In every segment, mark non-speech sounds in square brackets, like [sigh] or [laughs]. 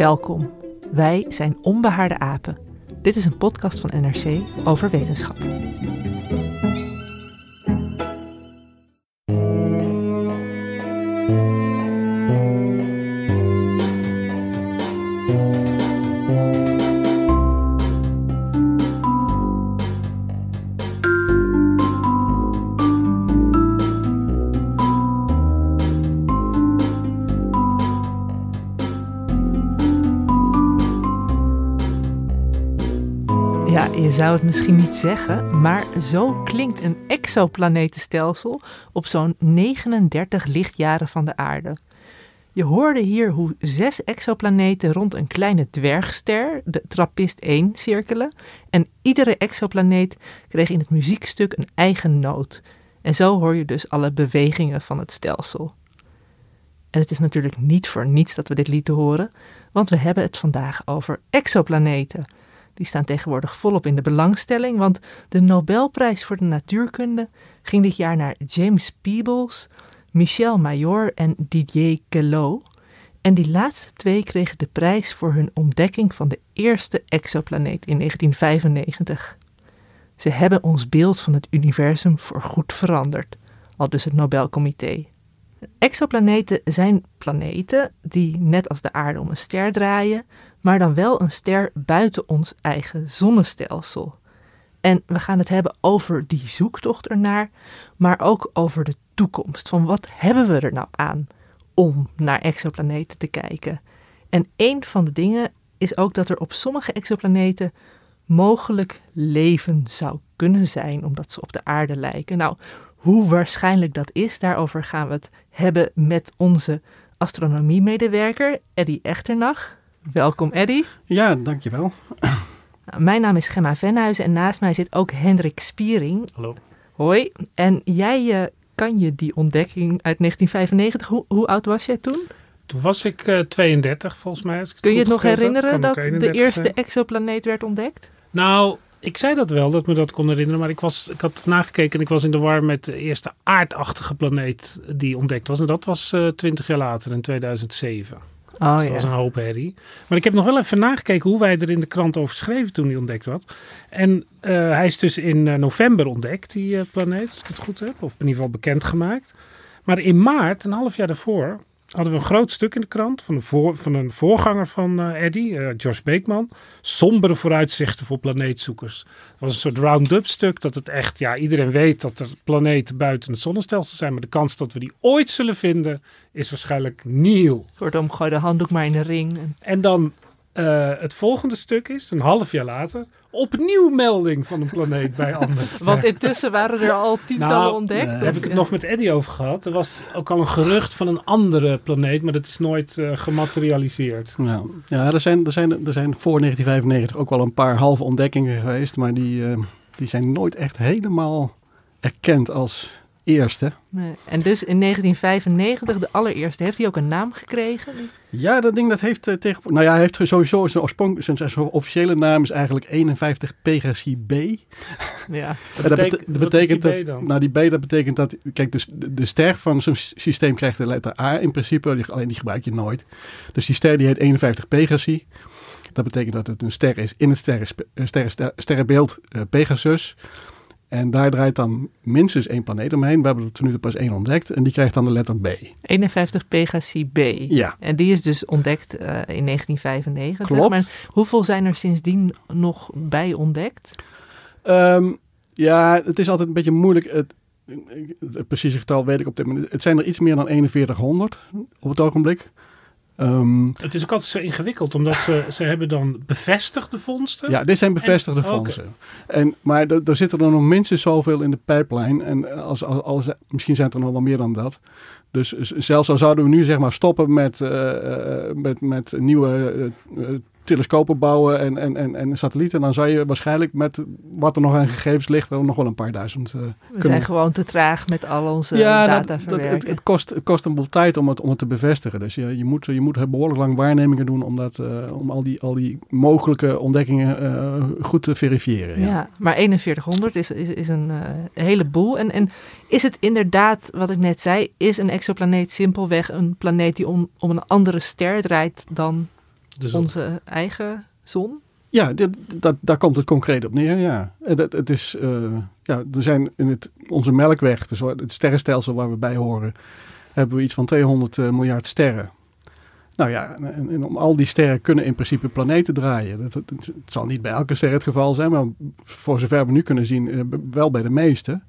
Welkom. Wij zijn Onbehaarde Apen. Dit is een podcast van NRC over wetenschap. Je zou het misschien niet zeggen, maar zo klinkt een exoplanetenstelsel op zo'n 39 lichtjaren van de aarde. Je hoorde hier hoe zes exoplaneten rond een kleine dwergster, de Trappist 1, cirkelen. En iedere exoplaneet kreeg in het muziekstuk een eigen noot. En zo hoor je dus alle bewegingen van het stelsel. En het is natuurlijk niet voor niets dat we dit lieten horen, want we hebben het vandaag over exoplaneten. Die staan tegenwoordig volop in de belangstelling, want de Nobelprijs voor de natuurkunde ging dit jaar naar James Peebles, Michel Mayor en Didier Queloz. En die laatste twee kregen de prijs voor hun ontdekking van de eerste exoplaneet in 1995. Ze hebben ons beeld van het universum voorgoed veranderd, al dus het Nobelcomité. Exoplaneten zijn planeten die, net als de aarde, om een ster draaien, maar dan wel een ster buiten ons eigen zonnestelsel. En we gaan het hebben over die zoektocht ernaar, maar ook over de toekomst. Van wat hebben we er nou aan om naar exoplaneten te kijken? En een van de dingen is ook dat er op sommige exoplaneten mogelijk leven zou kunnen zijn, omdat ze op de aarde lijken. Nou, hoe waarschijnlijk dat is, daarover gaan we het hebben met onze astronomiemedewerker Eddy Echternach. Welkom Eddy. Ja, dankjewel. Nou, mijn naam is Gemma Venhuizen en naast mij zit ook Hendrik Spiering. Hallo. Hoi. En jij uh, kan je die ontdekking uit 1995, hoe, hoe oud was jij toen? Toen was ik uh, 32 volgens mij. Kun je het nog herinneren dat de eerste zijn. exoplaneet werd ontdekt? Nou, ik zei dat wel, dat me dat kon herinneren. Maar ik, was, ik had gekeken en ik was in de war met de eerste aardachtige planeet die ontdekt was. En dat was uh, 20 jaar later, in 2007. Oh, dus ja. dat was een hoop herrie. Maar ik heb nog wel even nagekeken hoe wij er in de krant over schreven toen hij ontdekt was. En uh, hij is dus in uh, november ontdekt, die uh, planeet, als ik het goed heb. Of in ieder geval bekendgemaakt. Maar in maart, een half jaar daarvoor, hadden we een groot stuk in de krant van een, voor, van een voorganger van uh, Eddy, uh, Josh Beekman. Sombere vooruitzichten voor planeetzoekers. Het was een soort round-up stuk dat het echt, ja, iedereen weet dat er planeten buiten het zonnestelsel zijn. Maar de kans dat we die ooit zullen vinden is waarschijnlijk nihil. Kortom, gooi de handdoek maar in de ring. En dan uh, het volgende stuk is, een half jaar later, opnieuw melding van een planeet bij [laughs] anders. Want intussen waren er al tientallen nou, ontdekt. Daar heb ik het nog met Eddy over gehad. Er was ook al een gerucht van een andere planeet, maar dat is nooit uh, gematerialiseerd. Ja, ja er, zijn, er, zijn, er zijn voor 1995 ook wel een paar halve ontdekkingen geweest, maar die, uh, die zijn nooit echt helemaal erkend als eerste. Nee. En dus in 1995, de allereerste, heeft hij ook een naam gekregen? Ja, dat ding dat heeft uh, tegen. Nou ja, hij heeft sowieso zijn oorsprong, zijn, zijn officiële naam is eigenlijk 51 Pegasi B. Ja. Dat, betek dat betekent die dat. Nou, die B dat betekent dat. Kijk, dus de, de ster van zo'n systeem krijgt de letter A in principe, die, alleen die gebruik je nooit. Dus die ster die heet 51 Pegasi. Dat betekent dat het een ster is in het sterren, sterren, sterrenbeeld uh, Pegasus. En daar draait dan minstens één planeet omheen. We hebben er tot nu toe pas één ontdekt. En die krijgt dan de letter B. 51 Pegasi B. Ja. En die is dus ontdekt eh, in 1995. Klopt. Maar hoeveel zijn er sindsdien nog bij ontdekt? Ehm, ja, het is altijd een beetje moeilijk. Het, het precieze getal weet ik op dit moment. Het zijn er iets meer dan 4100 op het ogenblik. Ehm, Het is ook altijd zo ingewikkeld, omdat ze, ze hebben dan bevestigde vondsten. ja, dit zijn bevestigde En- oké. fondsen. En, maar er zitten er nog minstens zoveel in de pijplijn. En als, als, als, misschien zijn het er nog wel meer dan dat. Dus zelfs al zouden we nu zeg maar stoppen met, eh, eh, met, met nieuwe eh, eh, telescopen bouwen en, en, en, en satellieten, dan zou je waarschijnlijk met wat er nog aan gegevens ligt, er nog wel een paar duizend eh, We kunnen- zijn gewoon te traag met al onze ja, data dat, het, het, kost, het kost een boel tijd om het, om het te bevestigen. Dus je, je, moet, je moet behoorlijk lang waarnemingen doen om, dat, eh, om al, die, al die mogelijke ontdekkingen eh, goed te verifiëren. ja. Ja. maar 4100 is, is, is een heleboel. En, en is het inderdaad, wat ik net zei, is een exoplaneet simpelweg een planeet die om, om een andere ster draait dan Dus onze eigen zon? Ja, dit, dat, daar komt het concreet op neer, ja. En dat, het is, eh, ja er zijn in het, onze melkweg, dus het sterrenstelsel waar we bij horen, hebben we iets van 200 eh, miljard sterren. Nou ja, en, en om al die sterren kunnen in principe planeten draaien. Dat, dat- het zal niet bij elke ster het geval zijn, maar voor zover we nu kunnen zien, eh, wel bij de meeste.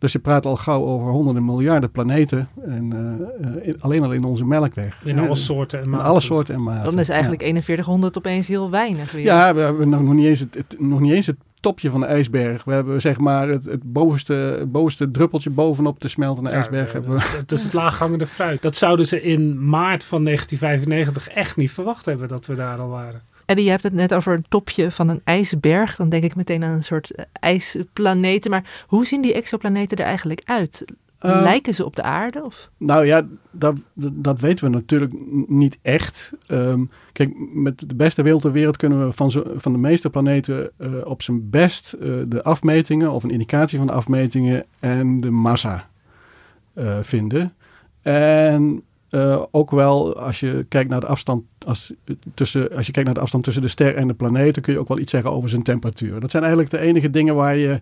Dus je praat al gauw over honderden miljarden planeten, en, eh, eh, in- alleen al in onze melkweg. in Hè, alle soorten en in maten. alle soorten en maten. Dan is Ja. eigenlijk 4100 opeens heel weinig weer. Ja, we hebben nog, nog, niet eens het, het- nog niet eens het topje van de ijsberg. We hebben zeg maar het, het bovenste, het bovenste druppeltje bovenop de smeltende Ja, ijsberg. hebben we. Het is het laaghangende fruit. Dat zouden ze in maart van 1995 echt niet verwacht hebben dat we daar al waren. Eddie, je hebt het net over een topje van een ijsberg. Dan denk ik meteen aan een soort eh, ijsplaneten. Maar hoe zien die exoplaneten er eigenlijk uit? Eh, Lijken ze op de aarde? Of? Nou ja, dat, dat weten we natuurlijk niet echt. Ehm, kijk, met de beste wil ter wereld kunnen we van, zo, van de meeste planeten eh, op zijn best de afmetingen of een indicatie van de afmetingen en de massa vinden. En eh, ook wel als je kijkt naar de afstand als, tussen, als je kijkt naar de afstand tussen de ster en de planeet, dan kun je ook wel iets zeggen over zijn temperatuur. Dat zijn eigenlijk de enige dingen waar je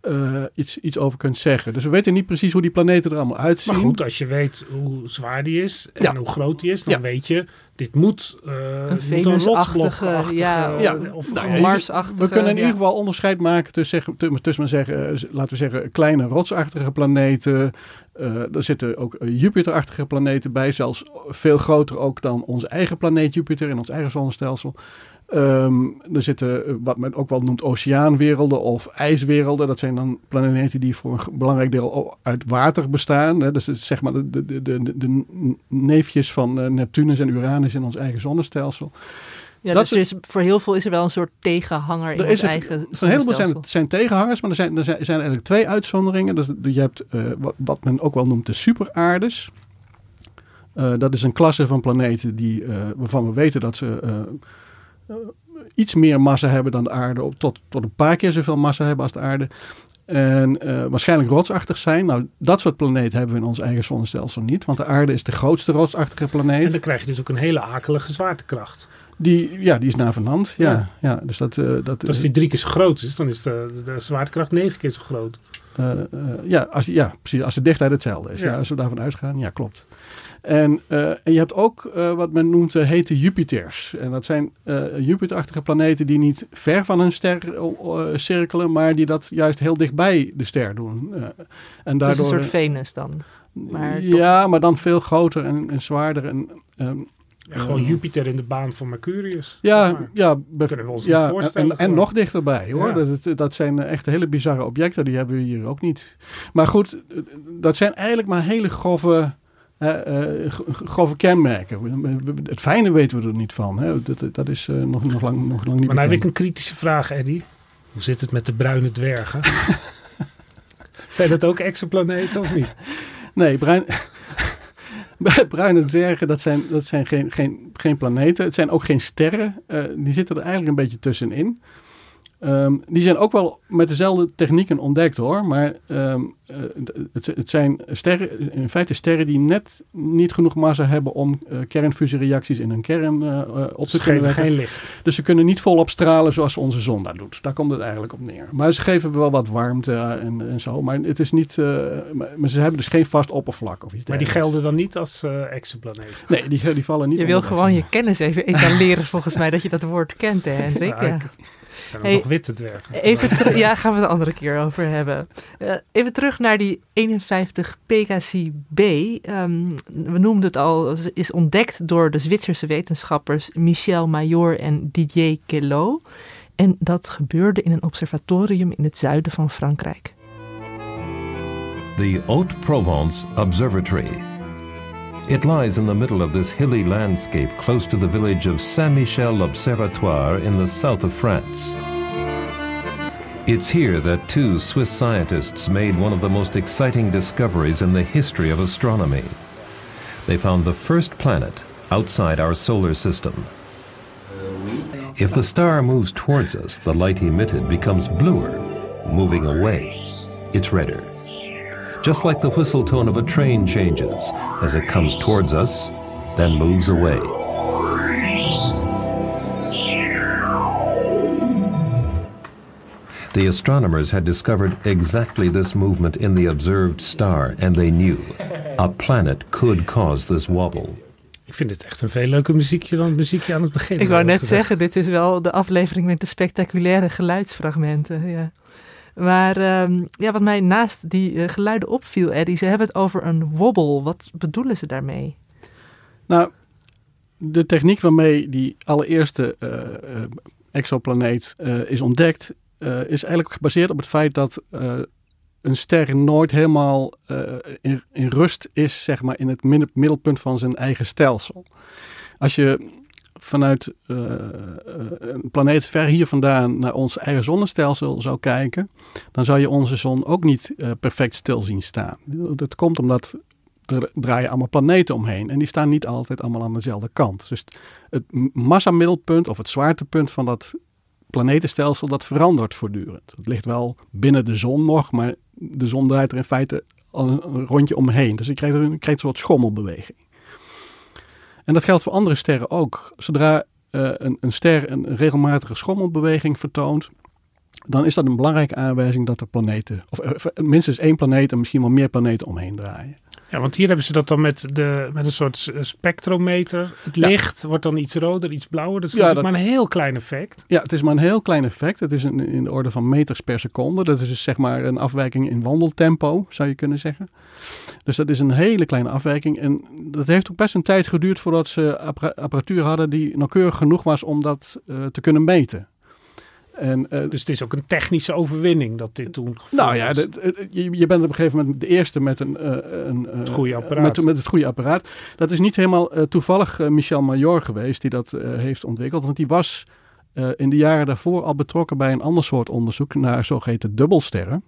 eh, iets, iets over kunt zeggen. Dus we weten niet precies hoe die planeten er allemaal uitzien. Maar goed, als je weet hoe zwaar die is en Ja. hoe groot die is, dan Ja. weet je, dit moet, eh Een moet Venusachtige, rotsblokachtige, ja, Ja, of nou ja, Marsachtige. We kunnen in ja. ieder geval onderscheid maken tussen, tussen maar zeggen, eh, laten we zeggen, kleine rotsachtige planeten. Eh, er zitten ook eh, Jupiterachtige planeten bij, zelfs veel groter ook dan onze eigen planeet Jupiter in ons eigen zonnestelsel. Ehm, er zitten eh, wat men ook wel noemt oceaanwerelden of ijswerelden. Dat zijn dan planeten die voor een belangrijk deel uit water bestaan. Hè. Dus zeg maar de, de, de, de, neefjes van eh, Neptunus en Uranus in ons eigen zonnestelsel. Ja, dat dus is, voor heel veel is er wel een soort tegenhanger in ons eigen een heleboel zijn, zijn tegenhangers, maar er zijn, er zijn, er zijn eigenlijk twee uitzonderingen. Dus je hebt eh, wat, wat men ook wel noemt de superaardes. Eh, dat is een klasse van planeten die, waarvan we weten dat ze iets meer massa hebben dan de aarde, op- tot, tot een paar keer zoveel massa hebben als de aarde. En eh, waarschijnlijk rotsachtig zijn. Nou, dat soort planeten hebben we in ons eigen zonnestelsel niet. Want de aarde is de grootste rotsachtige En planeet. dan krijg je dus ook een hele akelige zwaartekracht. Die, ja, die is navenant. Ja, Ja. ja. dus dat, eh, dat, Als die drie keer zo groot is, dan is de, de zwaartekracht negen keer zo groot. Eh, eh, ja, als, ja, precies. Als de dichtheid hetzelfde is. Ja. Ja. als we daarvan uitgaan, ja, klopt. En, eh, en je hebt ook eh, wat men noemt uh, hete Jupiters. En dat zijn eh Jupiterachtige planeten die niet ver van hun ster eh, cirkelen, maar die dat juist heel dichtbij de ster doen. Eh, en Dus daardoor, een soort Venus dan. maar ja, maar dan veel groter en, en zwaarder. En, ehm, Ja, gewoon Jupiter in de baan van Mercurius. ja, maar. ja, Kunnen we ons ja niet voorstellen en, en nog dichterbij hoor. Ja. Dat, dat- zijn echt hele bizarre objecten, die hebben we hier ook niet. Maar goed, dat zijn eigenlijk maar hele grove, gro- grove kenmerken. We- we- we- Het fijne weten we er niet van. Hè. Dat, dat is eh, nog, nog, lang, nog lang niet Maar nou heb ik een kritische vraag, Eddy. Hoe zit het met de bruine dwergen? [laughs] Zijn dat ook exoplaneten of niet? [laughs] Nee, bruin, [laughs] bruine dwergen, dat zijn, dat zijn geen, geen, geen planeten. Het zijn ook geen sterren. Eh, die zitten er eigenlijk een beetje tussenin. Ehm, die zijn ook wel met dezelfde technieken ontdekt hoor. Maar ehm, eh, het, het, zijn sterren, in feite sterren die net niet genoeg massa hebben om uh, kernfusiereacties in hun kern uh, op te kunnen wekken. geen licht. Dus ze kunnen niet volop stralen zoals onze zon dat doet. Daar komt het eigenlijk op neer. Maar ze geven wel wat warmte en, en zo. Maar het is niet. maar ze hebben dus geen vast oppervlak of iets. Maar die gelden dan niet als exoplaneten? Nee, die, die vallen niet. Je wil gewoon je kennis even etaleren volgens mij dat je dat woord kent, hè, Hendrik? Ja, zijn er hey, nog witte dwergen? Even ja, [laughs] gaan we het een andere keer over hebben. Uh, even terug naar die 51 PKC-B. Um, we noemden het al, is ontdekt door de Zwitserse wetenschappers Michel Major en Didier Queloz. En dat gebeurde in een observatorium in het zuiden van Frankrijk. The Haute-Provence Observatory It lies in the middle of this hilly landscape close to the village of Saint-Michel Observatoire in the south of France. It's here that two Swiss scientists made one of the most exciting discoveries in the history of astronomy. They found the first planet outside our solar system. If the star moves towards us, the light emitted becomes bluer. Moving away, it's redder just like the whistle tone of a train changes as it comes towards us, then moves away. The astronomers had discovered exactly this movement in the observed star, and they knew a planet could cause this wobble. Ik vind dit echt een veel leuker muziekje dan het muziekje aan het begin. Ik wou net zeggen, dit is wel de aflevering met de spectaculaire geluidsfragmenten. Ja. Maar um, ja, wat mij naast die uh, geluiden opviel, Eddie, ze hebben het over een wobbel. Wat bedoelen ze daarmee? Nou, de techniek waarmee die allereerste uh, exoplaneet is ontdekt, is eigenlijk gebaseerd op het feit dat een ster nooit helemaal in, in, rust is, zeg maar, in het middelpunt van zijn eigen stelsel. Als je vanuit uh, een planeet ver hier vandaan naar ons eigen zonnestelsel zou kijken, dan zou je onze zon ook niet uh, perfect stil zien staan. Dat komt omdat er draaien allemaal planeten omheen en die staan niet altijd allemaal aan dezelfde kant. Dus het massamiddelpunt of het zwaartepunt van dat planetenstelsel, dat verandert voortdurend. Het ligt wel binnen de zon nog, maar de zon draait er in feite een rondje omheen. Dus je krijgt, je krijgt een soort schommelbeweging. En dat geldt voor andere sterren ook. Zodra uh, een, een, ster een regelmatige schommelbeweging vertoont, dan is dat een belangrijke aanwijzing dat er planeten, of uh, minstens één planeet en misschien wel meer planeten omheen draaien. Ja, want hier hebben ze dat dan met, de, met een soort spectrometer. Het licht wordt dan iets roder, iets blauwer. Dat is maar een heel klein effect. Ja, het is maar een heel klein effect. Het is in, in de orde van meters per seconde. Dat is dus zeg maar een afwijking in wandeltempo, zou je kunnen zeggen. Dus dat is een hele kleine afwijking. En dat heeft ook best een tijd geduurd voordat ze apparatuur hadden die nauwkeurig genoeg was om dat uh, te kunnen meten. En, uh, dus het is ook een technische overwinning dat dit toen Nou ja, je, je, bent op een gegeven moment de eerste met een, uh, een het goede apparaat. Met, met, het goede apparaat. Dat is niet helemaal toevallig Michel Major geweest die dat heeft ontwikkeld. Want die was in de jaren daarvoor al betrokken bij een ander soort onderzoek naar zogeheten dubbelsterren.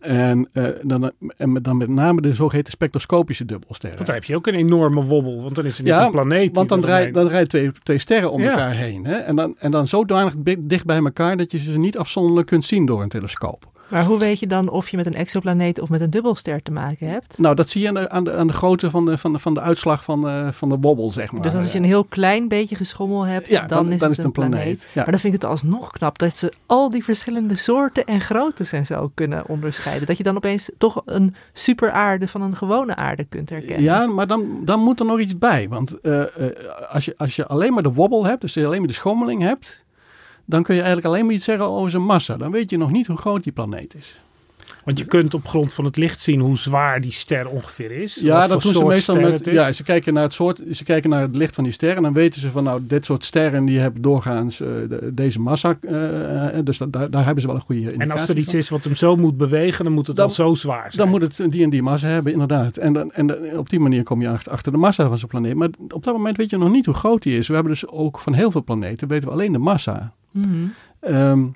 En, uh, dan, en dan met name de zogeheten spectroscopische dubbelsterren. Want dan heb je ook een enorme wobbel, want dan is er niet een planeet. want dan, draai, dan rijden twee, twee sterren om elkaar heen. Hè? En, dan, en dan zodanig dicht bij elkaar dat je ze niet afzonderlijk kunt zien door een telescoop. Maar hoe weet je dan of je met een exoplaneet of met een dubbelster te maken hebt? Nou, dat zie je aan de, aan de, aan de grootte van de, van, de, van de uitslag van de, van de wobbel, zeg maar. Dus als je een heel klein beetje geschommel hebt, ja, dan, is, het een planeet. Ja. Maar dan vind ik het alsnog knap dat ze al die verschillende soorten en groottes en zo kunnen onderscheiden. Dat je dan opeens toch een superaarde van een gewone aarde kunt herkennen. Ja, maar dan, dan moet er nog iets bij. Want uh, uh, als, je, als je alleen maar de wobbel hebt, dus alleen maar de schommeling hebt dan kun je eigenlijk alleen maar iets zeggen over zijn massa. Dan weet je nog niet hoe groot die planeet is. Want je kunt op grond van het licht zien hoe zwaar die ster ongeveer is. Ja, dat doen ze meestal met. Ja, ze kijken naar het soort. Ze kijken naar het licht van die ster. En dan weten ze van nou, dit soort sterren die hebben doorgaans uh, deze massa. Uh, dus dat, daar, daar, hebben ze wel een goede indicatie En als er iets is wat hem zo moet bewegen, dan moet het dan, zo zwaar zijn. Dan moet het die en die massa hebben, inderdaad. En, dan, en op die manier kom je achter, achter de massa van zo'n planeet. Maar op dat moment weet je nog niet hoe groot die is. We hebben dus ook van heel veel planeten weten we alleen de massa. Mm Um,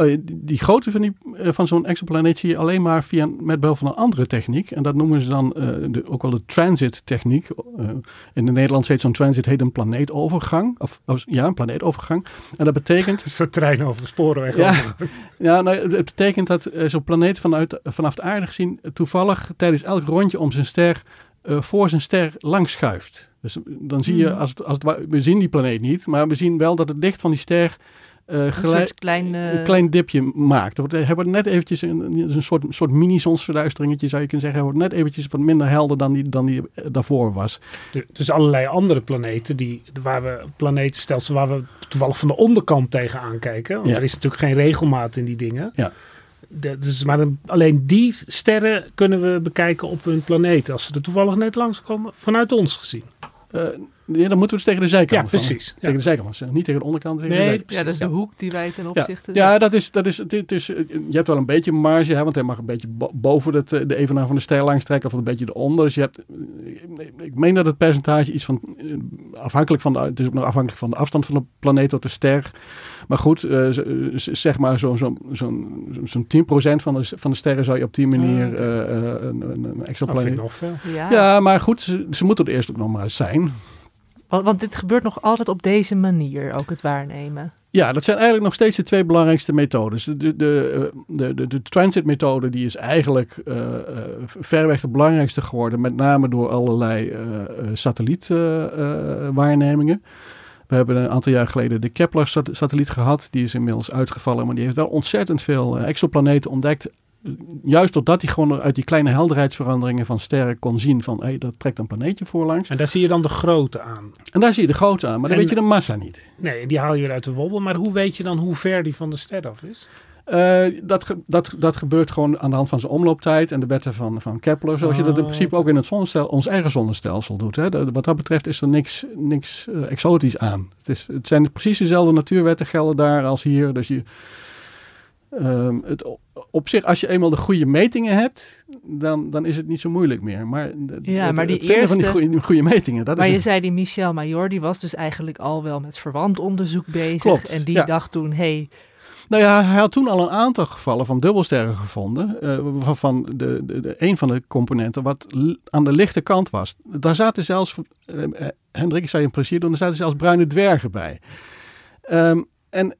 Oh, die, grootte van, die, eh, van zo'n exoplaneet zie je alleen maar via, met behulp van een andere techniek. En dat noemen ze dan eh, de, ook wel de transit techniek. Eh, in het Nederlands heet zo'n transit heet een planeetovergang. Of, of- ja, een planeetovergang. En dat betekent... [laughs] Een soort trein over de sporenweg. Ja. [laughs] Ja, nou, het betekent dat zo'n planeet vanuit, vanaf de aarde gezien toevallig tijdens elk rondje om zijn ster voor zijn ster langs schuift. Dus dan zie je, Mhm. als het, als het, we zien die planeet niet, maar we zien wel dat het licht van die ster eh, Een gelijk, soort klein... eh, een klein dipje maakt. Er wordt, hij wordt net eventjes een, een soort, soort mini-zonsverduisteringetje zou je kunnen zeggen. Hij wordt net eventjes wat minder helder dan die, dan die eh, daarvoor was. Du- Dus allerlei andere planeten, die, waar we planetenstelsel waar we toevallig van de onderkant tegenaan kijken. Want Ja. er is natuurlijk geen regelmaat in die dingen. Ja. De- dus maar een- alleen die sterren kunnen we bekijken op hun planeet. Als ze er toevallig net langskomen, vanuit ons gezien. Uh, ja, dan moeten we dus tegen de zijkant. Ja, van- precies. Ja. Tegen de zijkant, niet tegen de onderkant. Tegen de Nee, zijkant. ja, dat is de hoek die wij ten Ja, opzichte... ja dat is, dat is, het, het is, je hebt wel een beetje marge, hè, want hij mag een beetje bo- boven het, eh, de evenaar van de ster langs trekken of een beetje eronder. Dus je hebt, ik meen dat het percentage iets van, eh, afhankelijk van de, het is ook nog afhankelijk van de afstand van de planeet tot de ster. Maar goed, eh, zeg maar zo'n zo, zo'n zo'n 10% van de, van de sterren zou je op die manier Ah, eh, eh, een, een, een Dat exoplaneet... vind ik nog veel. Ja, Ja, maar goed, ze, ze moeten er eerst ook nog maar eens zijn. Want, dit gebeurt nog altijd op deze manier, ook het waarnemen. Ja, dat zijn eigenlijk nog steeds de twee belangrijkste methodes. De, de, de, de, de, de transit-methode die is eigenlijk eh, verreweg de belangrijkste geworden, met name door allerlei eh satellietwaarnemingen. We hebben een aantal jaar geleden de Kepler-satelliet gehad. Die is inmiddels uitgevallen, maar die heeft wel ontzettend veel exoplaneten ontdekt. Juist doordat hij gewoon uit die kleine helderheidsveranderingen van sterren kon zien van, hé, hey, dat trekt een planeetje voorlangs. En daar zie je dan de grootte aan. En daar zie je de grootte aan, maar dan En- weet je de massa niet. Nee, die haal je weer uit de wobbel. Maar hoe weet je dan hoe ver die van de ster af is? Eh, dat, ge- dat, dat gebeurt gewoon aan de hand van zijn omlooptijd en de wetten van, van Kepler. Zoals je dat in Oh. principe ook in het zonnestelsel, ons eigen zonnestelsel doet. Hè. De- wat dat betreft is er niks, niks eh, exotisch aan. Het, is, het zijn precies dezelfde natuurwetten gelden daar als hier. Dus je, ehm, het, op zich, als je eenmaal de goede metingen hebt, dan, dan is het niet zo moeilijk meer. Maar, de- Ja, het- maar die het vinden van die eerste- goede, die goede metingen, dat maar is je het. zei die Michel Major, die was dus eigenlijk al wel met verwant onderzoek bezig. Klopt, en die ja. dacht toen, hey, Nou ja, hij had toen al een aantal gevallen van dubbelsterren gevonden. waarvan de, de, de, een van de componenten wat aan de lichte kant was. Daar zaten zelfs, eh, eh, Hendrik, ik zou je een plezier doen, er zaten zelfs bruine dwergen bij. Ehm, en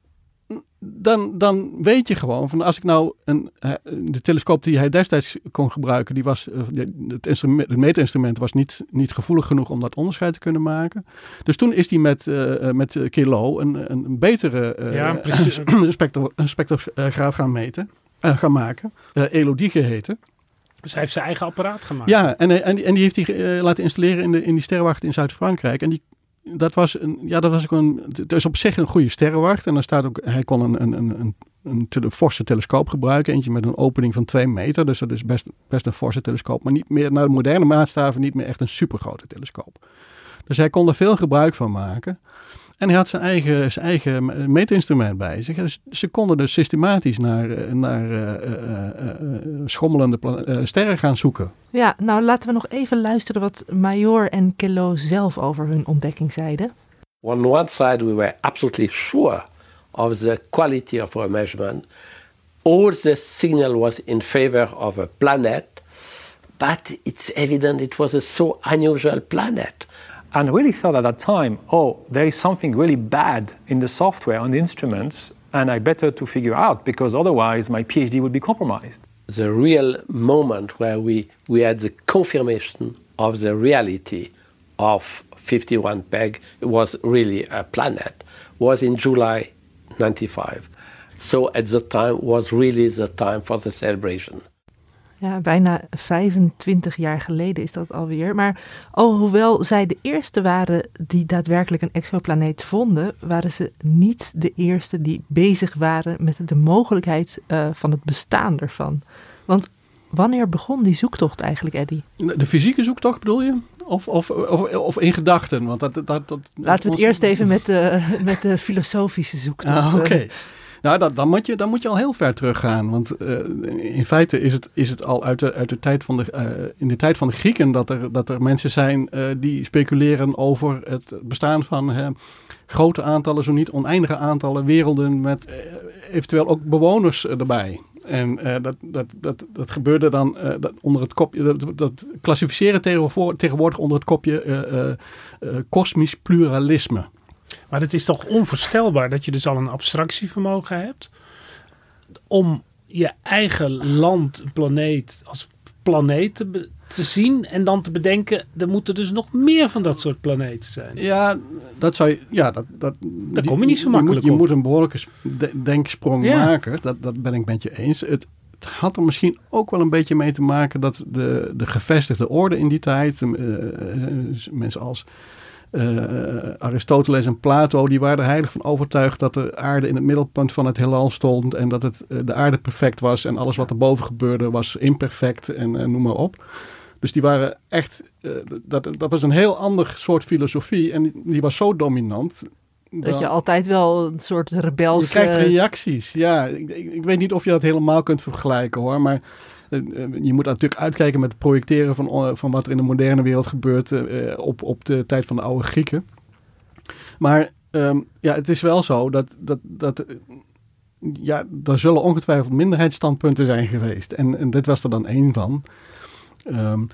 dan, dan weet je gewoon van als ik nou een, eh, de telescoop die hij destijds kon gebruiken, die was, eh, het, instrument, het meetinstrument was niet, niet gevoelig genoeg om dat onderscheid te kunnen maken. Dus toen is hij met, eh, met Kilo een, een betere Ja, precies. [clears throat] een spectro- een spectrograaf gaan meten, gaan maken. Elodie geheten. Dus hij heeft zijn eigen apparaat gemaakt. Ja, en, en, die- en die heeft hij laten installeren in, de, in die sterrenwacht in Zuid-Frankrijk. En die, dat was, een, ja, dat was ook een, het is op zich een goede sterrenwacht. En dan staat ook, hij kon een, een, een, een, een forse telescoop gebruiken. Eentje met een opening van 2 meter. Dus dat is best, best een forse telescoop. Maar niet meer naar de moderne maatstaven, niet meer echt een supergrote telescoop. Dus hij kon er veel gebruik van maken. En hij had zijn eigen, zijn eigen meetinstrument bij zich. Dus ze konden dus systematisch naar, eh, naar eh, eh, eh, eh, schommelende sterren gaan zoeken. ja, nou laten we nog even luisteren wat Major en Kello zelf over hun ontdekking zeiden. On one side, we were absolutely sure of the quality of our measurement. All the signal was in favor of a planet, but it's evident it was a so unusual planet. And really thought at that time, oh, there is something really bad in the software on the instruments, and I better to figure out because otherwise my PhD would be compromised. The real moment where we, we had the confirmation of the reality of 51 Peg was really a planet was in July 95. So at the time was really the time for the celebration. Ja, bijna 25 jaar geleden is dat alweer. Maar alhoewel zij de eerste waren die daadwerkelijk een exoplaneet vonden, waren ze niet de eerste die bezig waren met de mogelijkheid eh, van het bestaan ervan. Want wanneer begon die zoektocht eigenlijk, Eddy? De fysieke zoektocht bedoel je? Of, of, of, of in gedachten? Want dat, dat, dat, Laten we het eerst even met de, met de filosofische zoektocht. Ah, oké. Nou, dat, dan, moet je, dan moet je al heel ver teruggaan. Want eh, in feite is het, is het al uit de, uit de tijd van de, eh, in de tijd van de Grieken dat er, dat er mensen zijn eh, die speculeren over het bestaan van grote aantallen, zo niet oneindige aantallen werelden met eventueel ook bewoners erbij. En dat, dat, dat, dat gebeurde dan dat onder het kopje, dat, dat klassificeren tegenwoordig onder het kopje kosmisch pluralisme. Maar het is toch onvoorstelbaar dat je dus al een abstractievermogen hebt om je eigen land, planeet als planeet te, te, zien en dan te bedenken, er moeten dus nog meer van dat soort planeten zijn. Ja, dat zou je, ja, dat, dat, Daar kom je niet zo makkelijk je moet, je moet een behoorlijke denksprong maken, dat, dat ben ik met je eens. Het, het had er misschien ook wel een beetje mee te maken dat de, de gevestigde orde in die tijd, uh, mensen als uh, Aristoteles en Plato, die waren er heilig van overtuigd dat de aarde in het middelpunt van het heelal stond en dat het, de aarde perfect was en alles wat erboven gebeurde was imperfect en noem maar op. Dus die waren echt, dat, dat was een heel ander soort filosofie en die, die was zo dominant dat je altijd wel een soort rebels... Je krijgt reacties, ja. Ik, ik, ik, weet niet of je dat helemaal kunt vergelijken hoor, maar eh, eh, je moet natuurlijk uitkijken met het projecteren van, eh, van wat er in de moderne wereld gebeurt op, op de tijd van de oude Grieken. Maar um, ja, het is wel zo dat, dat, dat ja, er zullen ongetwijfeld minderheidsstandpunten zijn geweest. En, en dit was er dan één van. Um,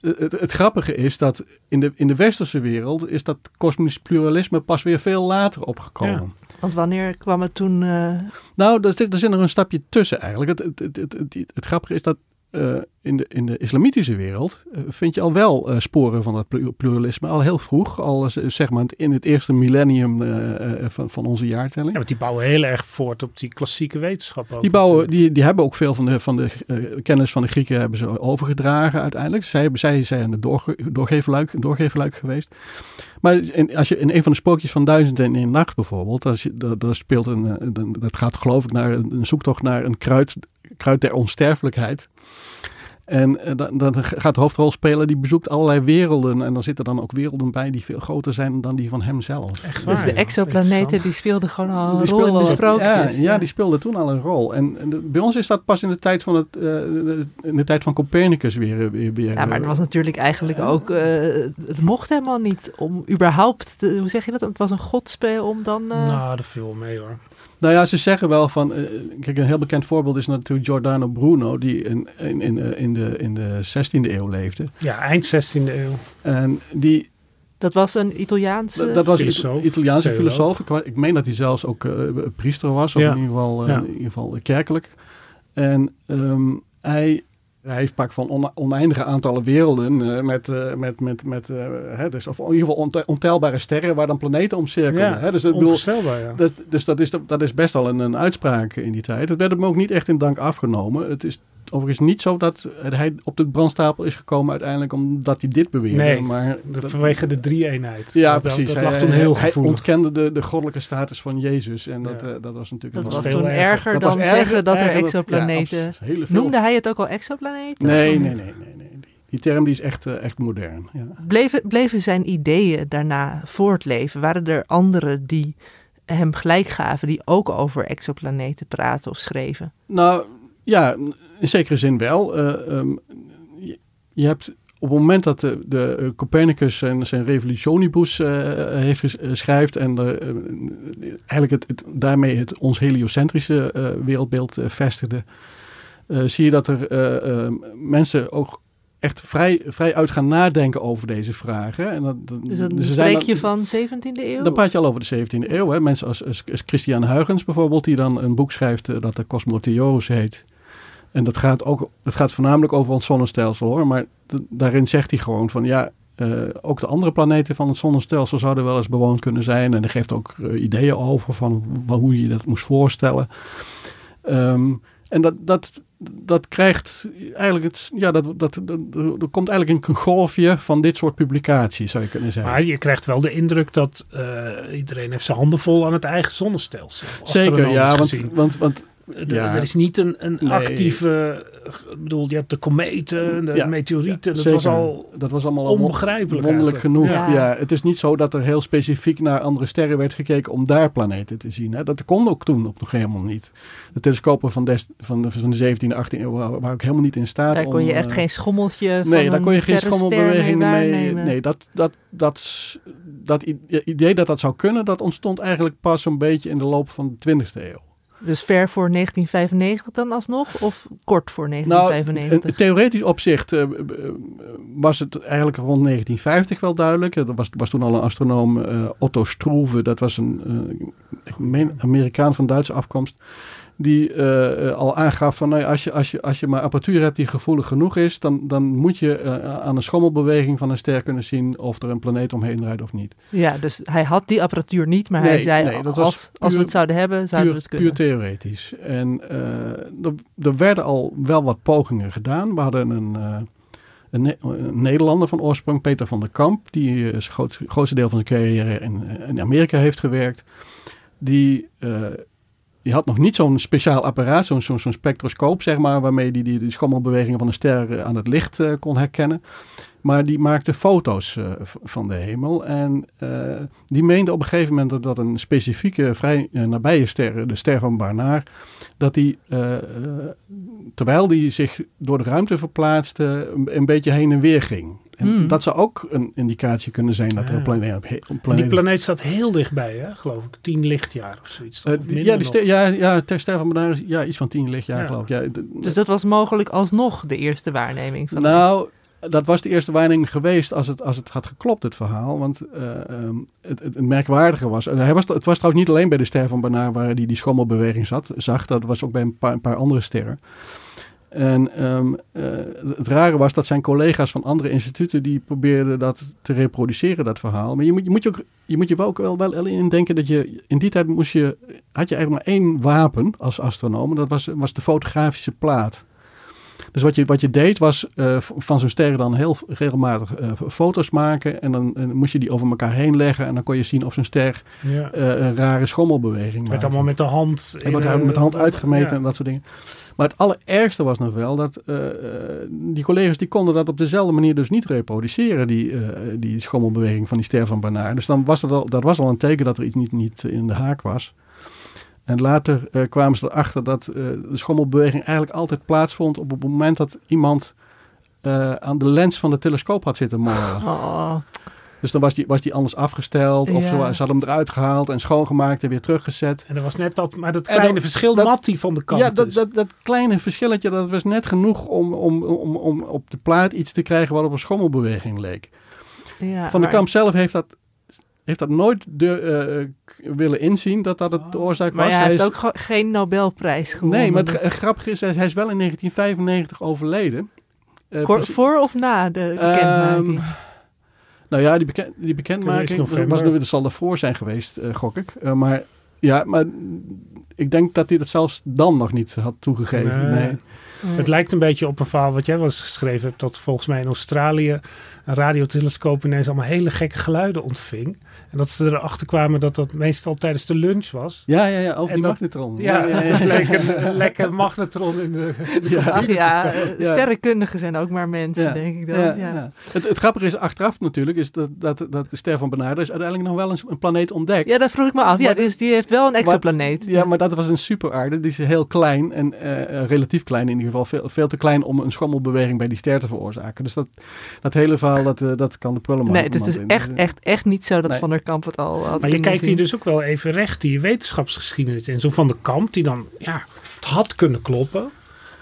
het, het, grappige is dat in de, in de westerse wereld is dat kosmisch pluralisme pas weer veel later opgekomen. Want wanneer kwam het toen? Uh... Nou, er zit, er zit nog een stapje tussen eigenlijk. Het, het, het, het grappige is dat uh, in, de, in de islamitische wereld uh, vind je al wel uh, sporen van dat pluralisme. Al heel vroeg, al zeg maar in het eerste millennium van, van onze jaartelling. Ja, want die bouwen heel erg voort op die klassieke wetenschap. Ook die, bouwen, die, die hebben ook veel van de, van de kennis van de Grieken hebben ze overgedragen uiteindelijk. Zij, zij zijn de doorge, doorgeverluik, doorgeverluik geweest. Maar in, als je in een van de spookjes van Duizend en één Nacht bijvoorbeeld, daar speelt een, dat gaat geloof ik naar een zoektocht naar een kruid, kruid der onsterfelijkheid. En uh, dan, dan, gaat de hoofdrolspeler, die bezoekt allerlei werelden. En dan zitten dan ook werelden bij die veel groter zijn dan die van hemzelf. Echt waar, dus de exoplaneten, die speelden gewoon al een rol in de sprookjes. Ja, ja, die speelden toen al een rol. En, en bij ons is dat pas in de tijd van, het, uh, in de tijd van Copernicus weer, weer, weer Ja, maar het was natuurlijk eigenlijk ook... Uh, het mocht helemaal niet om überhaupt... Te, hoe zeg je dat? Het was een godspel om dan... Nou, dat viel mee hoor. Nou ja, ze zeggen wel van. Uh, kijk, een heel bekend voorbeeld is natuurlijk Giordano Bruno, die in, in, in, eh, in, de, in de 16e eeuw leefde. Ja, eind 16e eeuw. En die. Dat was een Italiaanse. Dat, dat was een Italiaanse filosoof. Ik, ik, meen dat hij zelfs ook uh, priester was, of in, ieder geval, ja. in ieder geval kerkelijk. En um, hij hij sprak van oneindige aantallen werelden uh, met, uh, met, met, met uh, hè, dus, of in ieder geval ontelbare sterren waar dan planeten omcirkelen. Ja, hè? Dus, onvoorstelbaar, ja. dat, dus dat is, dat is best wel een, een uitspraak in die tijd. Het werd hem ook niet echt in dank afgenomen. Het is overigens niet zo dat hij op de brandstapel is gekomen uiteindelijk omdat hij dit beweerde. Nee, maar dat, vanwege de drie-eenheid. Ja, dat, precies. Dat, lag toen heel hij, hij ontkende de, de goddelijke status van Jezus. En dat, ja. uh, dat was natuurlijk... Dat was toen erger, dat dan zeggen dat er exoplaneten... Ja, Noemde hij het ook al exoplaneten? Nee, nee, nee, nee. nee. Die term die is echt, uh, echt modern. Ja. Bleven, bleven zijn ideeën daarna voortleven? Waren er anderen die hem gelijk gaven, die ook over exoplaneten praten of schreven? Nou, ja, in zekere zin wel. Uh, um, je, je, hebt op het moment dat de, de Copernicus zijn, zijn Revolutionibus uh, heeft schrijft en de, uh, eigenlijk het, het, daarmee het ons heliocentrische wereldbeeld vestigde, zie je dat er mensen ook echt vrij, vrij uit gaan nadenken over deze vragen. En dat, dus dan dus spreek je van 17e eeuw? Dan praat je al over de 17e eeuw. Hè. Mensen als, als, als Christian Huygens bijvoorbeeld, die dan een boek schrijft dat de Cosmotheos heet. En dat gaat, ook, dat gaat voornamelijk over ons zonnestelsel hoor. Maar daarin zegt hij gewoon van ja, uh, ook de andere planeten van het zonnestelsel zouden wel eens bewoond kunnen zijn. En hij geeft ook uh, ideeën over van hoe je dat moest voorstellen. Um, en dat, dat, dat krijgt eigenlijk het, ja, dat, dat, dat, er komt eigenlijk een golfje van dit soort publicaties, zou je kunnen zeggen. Maar je krijgt wel de indruk dat uh, iedereen heeft zijn handen vol aan het eigen zonnestelsel. Zeker, ja, want, want, want Ja. er is niet een, een Nee. actieve... Ik bedoel, je hebt de kometen, de Ja, meteorieten. dat was al dat was allemaal al onbegrijpelijk wonderlijk eigenlijk. genoeg. Ja. Ja. het is niet zo dat er heel specifiek naar andere sterren werd gekeken om daar planeten te zien. Hè. Dat kon ook toen ook nog helemaal niet. De telescopen van, des, van, de, van de 17e, 18e eeuw waren ook helemaal niet in staat Daar kon om, je echt eh, geen schommeltje van Nee, daar kon je geen schommelbeweging mee. Nee, dat, dat, dat, dat idee dat dat zou kunnen, dat ontstond eigenlijk pas een beetje in de loop van de 20e eeuw. Dus ver voor 1995 dan alsnog? Of kort voor Nou, 1995? in theoretisch opzicht eh, b- was het eigenlijk rond 1950 wel duidelijk. Er was, was toen al een astronoom, eh, Otto Struve, dat was een eh, Amerikaan van Duitse afkomst. Die eh, eh, al aangaf van nou, ja, als, je, als, je, als je maar apparatuur hebt die gevoelig genoeg is, dan, dan moet je eh, aan een schommelbeweging van een ster kunnen zien of er een planeet omheen draait of niet. ja, dus hij had die apparatuur niet, maar hij zei nee, dat was als, als we het zouden hebben, zouden Puur, we het kunnen. puur theoretisch. En er, er werden al wel wat pogingen gedaan. We hadden een, een, Ne- een Nederlander van oorsprong, Peter van der Kamp, die zijn groot, grootste deel van zijn carrière in, in Amerika heeft gewerkt. Die, die had nog niet zo'n speciaal apparaat, zo'n spectroscoop, zeg maar, waarmee die, die, die schommelbewegingen van een ster eh, aan het licht eh, kon herkennen. Maar die maakte foto's eh, van de hemel. En die meende op een gegeven moment dat, een specifieke, vrij nabije ster, de ster van Barnard, dat die, terwijl die zich door de ruimte verplaatste, een beetje heen en weer ging. En Hmm. dat zou ook een indicatie kunnen zijn dat er een Ah. planeet... Een En die planeet planeet staat heel dichtbij, hè, geloof ik. 10 lichtjaar of zoiets. Eh, ja, die ster, ja, ja, ter ster van Barnard is ja, iets van tien lichtjaar, Ja. geloof ik. Ja, Dus dat was mogelijk alsnog de eerste waarneming van Nou, dat was de eerste waarneming geweest als het, als het had geklopt, het verhaal. Want eh, ehm, het, het, het merkwaardige was... en hij was... Het was trouwens niet alleen bij de ster van Barnard waar hij die, die schommelbeweging zat, zag. Dat was ook bij een paar, een paar andere sterren. En ehm, eh, het rare was dat zijn collega's van andere instituten... die probeerden dat te reproduceren, dat verhaal. Maar je moet je, moet je, ook, je, moet je wel ook wel, wel indenken dat je... In die tijd moest je, had je eigenlijk maar één wapen als astronoom. en Dat was, was de fotografische plaat. Dus wat je, wat je deed was eh, van zo'n sterren dan heel regelmatig eh, foto's maken. En dan eh, moest je die over elkaar heen leggen. En dan kon je zien of zo'n ster Ja. een rare schommelbeweging Het werd maakte. allemaal met de hand. En in, daar eh, met de hand uitgemeten ja. en dat soort dingen. Maar het allerergste was nog wel dat eh, eh, die collega's die konden dat op dezelfde manier dus niet reproduceren, die, eh, die schommelbeweging van die ster van Barnard. Dus dan was dat, al, dat was al een teken dat er iets niet, niet in de haak was. En later kwamen ze erachter dat de schommelbeweging eigenlijk altijd plaatsvond op het moment dat iemand aan de lens van de telescoop had zitten morrelen. Oh, Dus dan was die, was die anders afgesteld of Ja. ze, ze hadden hem eruit gehaald en schoongemaakt en weer teruggezet. En er was net dat, maar dat kleine dat- verschil dat- mat die van de kant Ja, dat, is. dat, dat kleine verschilletje, dat was net genoeg om, om, om, om op de plaat iets te krijgen wat op een schommelbeweging leek. ja, Van de maar- Kamp zelf heeft dat, heeft dat nooit de, eh, k- willen inzien dat dat het de oorzaak Maar was. hij heeft is- ook ge- geen Nobelprijs gewonnen. Nee, maar het gra- grappige is, hij is wel in 1995 overleden. Eh, voor of na de bekendmaking? Ehm, nou ja, die, beken, die bekendmaking was, nu- dat zal ervoor zijn geweest, eh, gok ik. Eh, maar ja, maar ik denk dat hij dat zelfs dan nog niet had toegegeven. Nee. Nee. Het lijkt een beetje op een verhaal wat jij wel eens geschreven hebt. Dat volgens mij in Australië een radiotelescoop ineens allemaal hele gekke geluiden ontving. En dat ze erachter kwamen dat dat meestal tijdens de lunch was. Ja, ja, ja, over En die dat- magnetron. Ja, ja, [laughs] een, lekker magnetron in de, in de Ja. kantine te ja, staan. Ja. sterrenkundigen zijn ook maar mensen, Ja. denk ik dan. Ja, Ja, ja. Het, het grappige is achteraf natuurlijk, is dat, dat, dat de ster van Barnard is uiteindelijk nog wel een, een planeet ontdekt. Ja, dat vroeg ik me af. Ja, Maar- dus die heeft wel een exoplaneet. Ja, maar dat was een superaarde. Die is heel klein en eh, eh, relatief klein in ieder geval. Veel, veel te klein om een schommelbeweging bij die ster te veroorzaken. Dus dat, dat hele verhaal, dat, eh, dat kan de prullenman. Nee, het is dus in. echt, echt, echt niet zo dat Nee. Van der Kamp het al had Maar je kijkt hier dus ook wel even recht die wetenschapsgeschiedenis in. Zo van de kamp die dan, ja, het had kunnen kloppen.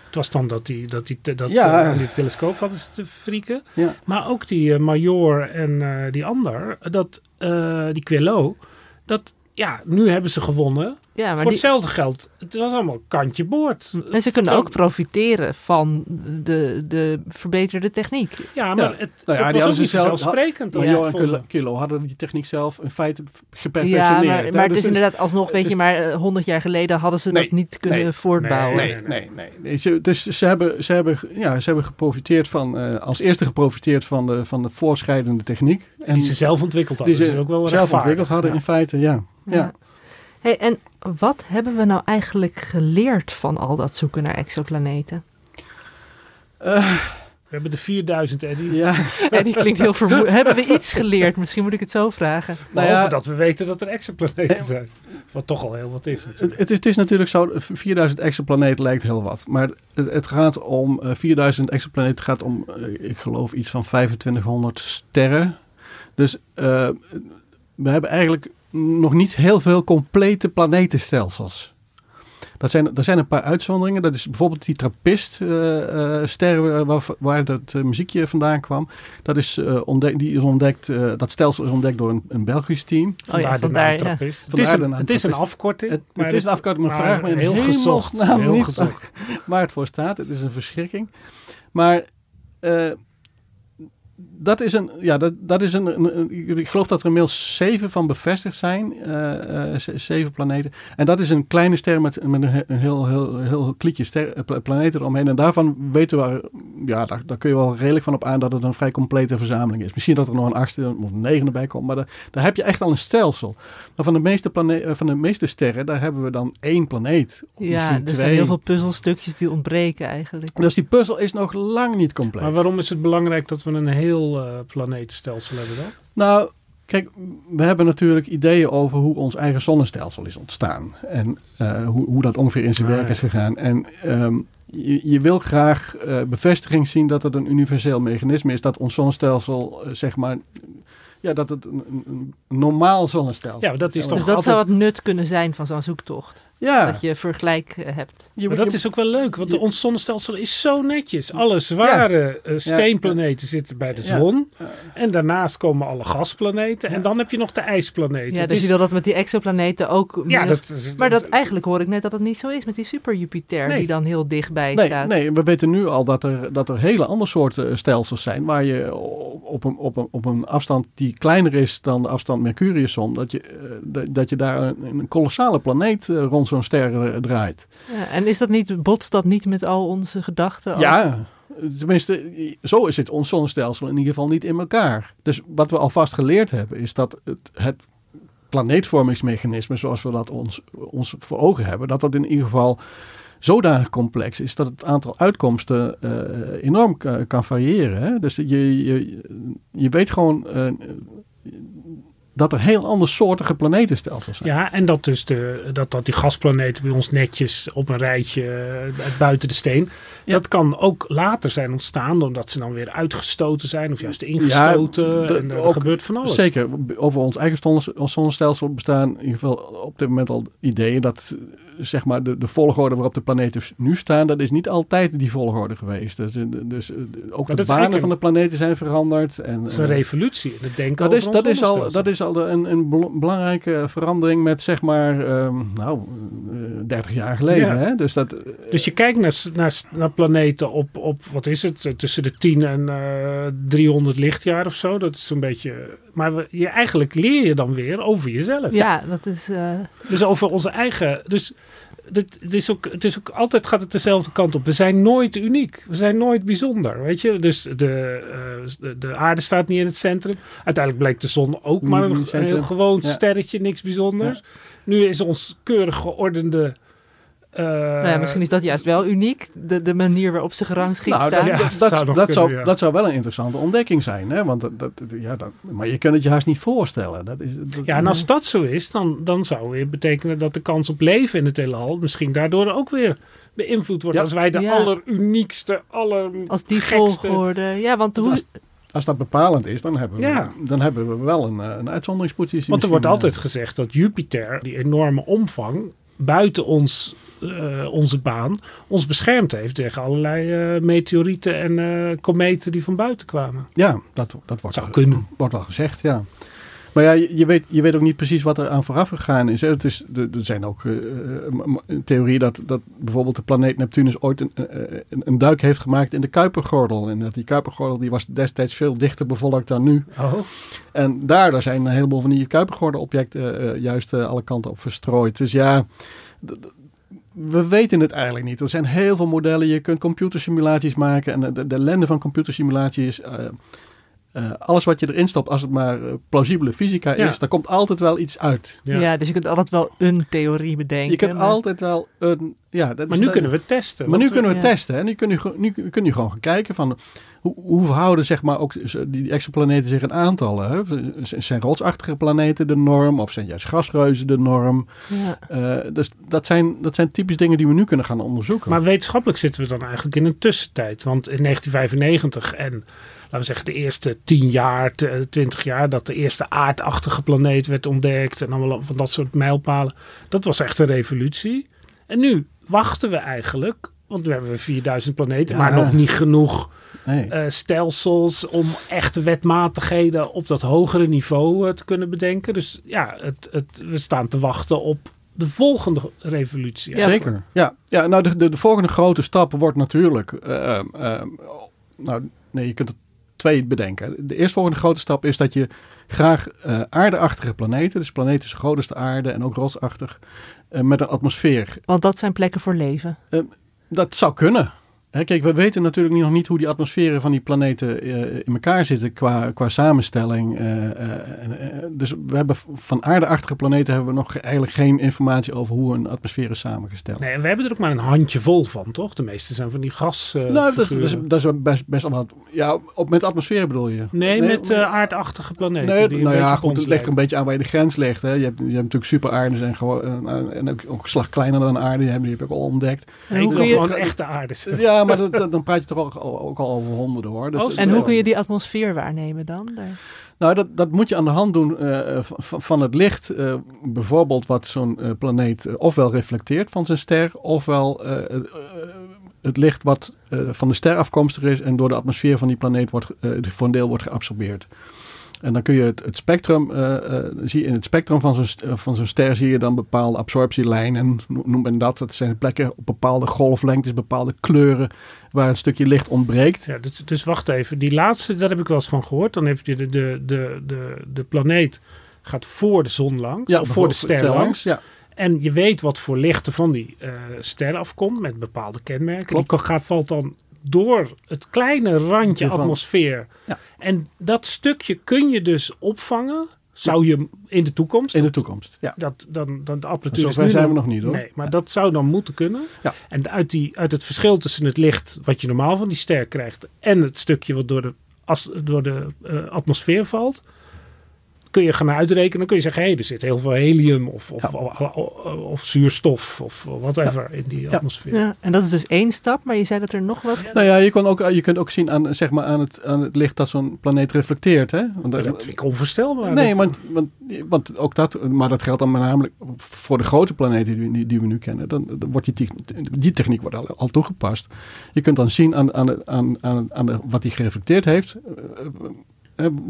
Het was dan dat die, dat die, dat Ja. ze aan die telescoop hadden ze te frieken. Ja. Maar ook die eh, Major en eh, die ander, dat, eh, die Quello, dat, ja, nu hebben ze gewonnen. Ja, maar Voor die, hetzelfde geld, het was allemaal kantje boord. en ze kunnen Zo- ook profiteren van de, de verbeterde techniek. Ja, maar Ja. het, Nou ja, het die was ook niet ze zelf- vanzelfsprekend. Maar ze Jo het en. Kilo, hadden die techniek zelf in feite Ja, geperfectioneerd. maar, hè. maar het Dus is het inderdaad alsnog, weet je, is- maar eh, honderd jaar geleden hadden ze Nee, dat niet kunnen nee, voortbouwen. nee. Nee, nee, nee. nee. Ze, dus ze hebben, ze, hebben, ja, ze hebben geprofiteerd van, eh, als eerste geprofiteerd van de, van de voorschrijdende techniek. En Die ze zelf ontwikkeld hadden. die dus ze dat is ook wel zelf ontwikkeld hadden Ja. in feite, ja. ja. Hey, en wat hebben we nou eigenlijk geleerd van al dat zoeken naar exoplaneten? We hebben de 4000, Eddie. Ja, [laughs] klinkt heel vermoeiend. hebben we iets geleerd? Misschien moet ik het zo vragen. nou Behalve ja, dat we weten dat er exoplaneten zijn. Wat toch al heel wat is natuurlijk. Het, het, is, het is natuurlijk zo, 4000 exoplaneten lijkt heel wat. Maar het, het gaat om, eh, 4000 exoplaneten gaat om, eh, ik geloof, iets van 2500 sterren. Dus eh, we hebben eigenlijk nog niet heel veel complete planetenstelsels. Dat zijn, er zijn een paar uitzonderingen. Dat is bijvoorbeeld die Trappist-ster waar, waar dat eh, muziekje vandaan kwam. Dat is, eh, ontdekt, die is ontdekt, eh, dat stelsel is ontdekt door een, een Belgisch team. Vandaar de vandaar, naam ja. trappist. Het is, de een, het is een afkorting. Het, maar het is een afkorting, maar maar vraag me in heel gezocht. [laughs] Heel niet gezocht. waar het voor staat. Het is een verschrikking. Maar eh, dat is een, ja, dat, dat is een, een- een- ik geloof dat er inmiddels zeven van bevestigd zijn, eh, eh, ze- zeven planeten. En dat is een kleine ster met, met een, he- een heel, heel, heel kliekje ster, eh, pla- planeten eromheen. En daarvan weten we, ja, daar, daar kun je wel redelijk van op aan dat het een vrij complete verzameling is. Misschien dat er nog een achtste of een negende bij komt, maar daar, daar heb je echt al een stelsel. Maar van de meeste, plane- van de meeste sterren, daar hebben we dan één planeet. Of Ja, er zijn heel veel puzzelstukjes die ontbreken eigenlijk. Dus die puzzel is nog lang niet compleet. Maar waarom is het belangrijk dat we een heel eh, planeetstelsel hebben dan? Nou, kijk, we hebben natuurlijk ideeën over hoe ons eigen zonnestelsel is ontstaan. En eh, hoe, hoe dat ongeveer in zijn Ah, werk ja. is gegaan. En ehm, je, je wil graag eh, bevestiging zien dat het een universeel mechanisme is. Dat ons zonnestelsel, eh, zeg maar, ja, dat het een, een- normaal zonnestelsel Ja, dat is toch Dus dat altijd- zou het nut kunnen zijn van zo'n zoektocht. Ja, Dat je vergelijk eh, hebt. je, Maar dat je- is ook wel leuk, want je- de, ons zonnestelsel is zo netjes. Alle zware eh, steenplaneten zitten bij de Ja. zon. En daarnaast komen alle gasplaneten. En dan heb je nog de ijsplaneten. Ja, Het dus is- je wil dat met die exoplaneten ook... ja, meer- dat, is- maar dat, eigenlijk hoor ik net dat het niet zo is met die super Jupiter Nee. die dan heel dichtbij Nee, staat. nee, we weten nu al dat er, dat er hele andere soorten stelsels zijn. Waar je op een, op, een, op een afstand die kleiner is dan de afstand Mercurius-zon. Dat je, eh, dat- je daar een, een kolossale planeet eh, rond zo'n ster eh, draait. Ja, en is dat niet, botst dat niet met al onze gedachten? als- Ja, tenminste, zo is het ons zonnestelsel in ieder geval niet in elkaar. Dus wat we alvast geleerd hebben is dat het, het planeetvormingsmechanisme zoals we dat ons, ons voor ogen hebben, dat dat in ieder geval zodanig complex is dat het aantal uitkomsten eh, enorm ka- kan variëren. Hè? Dus je, je, je weet gewoon eh, dat er heel andersoortige planetenstelsels zijn. Ja, en dat dus de, dat, dat die gasplaneten bij ons netjes op een rijtje eh, buiten de steen. Ja. Dat kan ook later zijn ontstaan, omdat ze dan weer uitgestoten zijn of juist ingestoten. de- en er ook- gebeurt van alles. Zeker. Over ons eigen zonnestelsel bestaan in ieder geval op dit moment al ideeën dat zeg maar de, de volgorde waarop de planeten nu staan, dat is niet altijd die volgorde geweest. Dus, eh, dus eh, ook dat de banen van de planeten zijn veranderd. En, Dat is een eh, revolutie het denken dat is, dat, is al, dat is al de- een, een bel- belangrijke verandering met zeg maar, ehm, nou, eh, 30 jaar geleden. Ja. Hè? Dus dat, eh, Dus je kijkt naar, naar, naar planeten op, op, wat is het, eh, tussen de 10 en eh 300 lichtjaar of zo. Dat is een beetje... Maar we, je, eigenlijk leer je dan weer over jezelf. Ja, dat is... eh, Dus over onze eigen... Dus dit, het, is ook, het is ook altijd gaat het dezelfde kant op. We zijn nooit uniek. We zijn nooit bijzonder. Weet je? Dus de, eh, de, de aarde staat niet in het centrum. Uiteindelijk bleek de zon ook maar een, heel gewoon Ja. sterretje, niks bijzonders. Nu is ons keurig geordende. Eh, nou ja, misschien is dat juist wel uniek. De, de manier waarop ze gerangschikt Nou, dat, staan. Ja, dat, dat dat, zou dat kunnen, zou, ja. dat zou wel een interessante ontdekking zijn. Hè? Want dat, dat, ja, dat, maar je kunt het je haast niet voorstellen. Dat is, dat, Ja, en als dat zo is, dan, dan zou weer betekenen dat de kans op leven in het heelal misschien daardoor ook weer beïnvloed wordt. Ja. Als wij de Ja. alleruniekste, aller Als die gekste- volgorde... Ja, want hoe, als, als dat bepalend is, dan hebben we, Ja. dan hebben we wel een, eh, een uitzonderingspositie. Want er wordt altijd gezegd dat Jupiter, die enorme omvang, buiten ons, eh, onze baan, ons beschermd heeft tegen allerlei eh, meteorieten en eh, kometen die van buiten kwamen. Ja, dat, dat wordt, Zou kunnen. wordt wel gezegd, ja. Maar ja, je, weet, je weet ook niet precies wat er aan vooraf gegaan is. Hè. Het is er, zijn ook theorieën dat, dat bijvoorbeeld de planeet Neptunus ooit een, een, een duik heeft gemaakt in de Kuipergordel. En dat die Kuipergordel die was destijds veel dichter bevolkt dan nu. Oh. En daardoor zijn een heleboel van die Kuipergordel-objecten juist alle kanten op verstrooid. Dus ja, we weten het eigenlijk niet. Er zijn heel veel modellen. Je kunt computersimulaties maken. En de, de van computersimulaties is... eh, eh, alles wat je erin stopt, als het maar eh, plausibele fysica Ja. is, daar komt altijd wel iets uit. Ja. Ja. dus je kunt altijd wel een theorie bedenken. Je kunt maar- altijd wel een... Ja, dat Maar is- nu kunnen we testen. Maar nu kunnen we ja. testen. Hè? Nu kun je, gewoon- nu kun je gewoon gaan kijken van hoe, hoe verhouden zeg maar ook die exoplaneten zich in aantallen. Hè? Z- Zijn rotsachtige planeten de norm of zijn juist gasreuzen de norm? Ja. Eh, dus dat zijn, dat zijn typisch dingen die we nu kunnen gaan onderzoeken. Maar wetenschappelijk zitten we dan eigenlijk in een tussentijd. Want in 1995 en laten we zeggen de eerste 10 jaar, t- 20 jaar, dat de eerste aardachtige planeet werd ontdekt en allemaal van dat soort mijlpalen. Dat was echt een revolutie. En nu wachten we eigenlijk, want nu hebben we 4000 planeten, Ja. maar nog niet genoeg nee. eh, stelsels om echte wetmatigheden op dat hogere niveau eh, te kunnen bedenken. Dus ja, het, het, we staan te wachten op de volgende revolutie. Ja. Zeker. Ja, ja nou de, de, de volgende grote stap wordt natuurlijk. eh, eh, nou, nee, je kunt er twee bedenken. De eerstvolgende grote stap is dat je graag eh, aardeachtige planeten, dus planeten zo groot als de aarde en ook rotsachtig, eh, met een atmosfeer Want dat zijn plekken voor leven. Dat zou kunnen. Hè, kijk, we weten natuurlijk nog niet hoe die atmosferen van die planeten eh, in elkaar zitten qua, qua samenstelling. eh, eh, dus we hebben van aardeachtige planeten hebben we nog eigenlijk geen informatie over hoe een atmosfeer is samengesteld. Nee, en we hebben er ook maar een handje vol van, toch? De meeste zijn van die gas. nou, dat, dat, is, dat is best, best wel wat. Ja, op, met atmosfeer bedoel je? nee, met aardachtige planeten. Nee, die nou ja, goed, het ligt er een beetje aan waar je de grens ligt. Hè. Je, hebt, je hebt natuurlijk superaarden en, gewoon, en ook, ook een slag kleiner dan aarde. Die heb, die heb ik al ontdekt. En Ik hoe wil kun je, gewoon echte aarde zijn. Ja, maar dat, dat- dan praat je toch ook, ook al over honderden hoor. Dus, Oh, dus- en hoe kun je die atmosfeer waarnemen dan? Daar- Nou, dat, dat moet je aan de hand doen eh, van, het licht. eh, bijvoorbeeld wat zo'n eh, planeet eh, ofwel reflecteert van zijn ster, ofwel eh, eh, het licht wat eh, van de ster afkomstig is en door de atmosfeer van die planeet wordt, eh, voor een deel wordt geabsorbeerd. En dan kun je het, het spectrum, eh, zie in het spectrum van zo'n eh, van zo'n ster zie je dan bepaalde absorptielijnen, no- noem men dat. Dat zijn plekken op bepaalde golflengtes, bepaalde kleuren, waar een stukje licht ontbreekt. Ja, dus, dus wacht even. Die laatste, daar heb ik wel eens van gehoord. Dan heb je de, de, de, de, de planeet gaat voor de zon langs. of voor de ster langs. Ja, En je weet wat voor licht er van die ster afkomt. Met bepaalde kenmerken. Klopt. Die gaat, valt dan door het kleine randje atmosfeer. Ja. En dat stukje kun je dus opvangen. Zou je in de toekomst. in de toekomst. Ja. Dat, dan, dan de apparatuur zijn we nog niet hoor. Nee, maar dat zou dan moeten kunnen. Ja. En uit, die, uit het verschil tussen het licht wat je normaal van die ster krijgt en het stukje wat door de, as, door de eh, atmosfeer valt, kun je gaan uitrekenen. Dan kun je zeggen, hé, er zit heel veel helium of, of, of, of zuurstof of whatever in die atmosfeer. Ja, en dat is dus één stap, maar je zei dat er nog wat... Nou ja, je, kon ook, je kunt ook zien aan, zeg maar, aan, het, aan het licht dat zo'n planeet reflecteert. Hè? Want, Maar dat vind ik onvoorstelbaar. nee, Dat- want, want, want ook dat, maar dat geldt dan met namelijk voor de grote planeten die, we- die we nu kennen. Dan, dan wordt die, techniek- die techniek wordt al, al toegepast. Je kunt dan zien aan, aan, aan, aan, aan de, wat hij gereflecteerd heeft, eh, eh,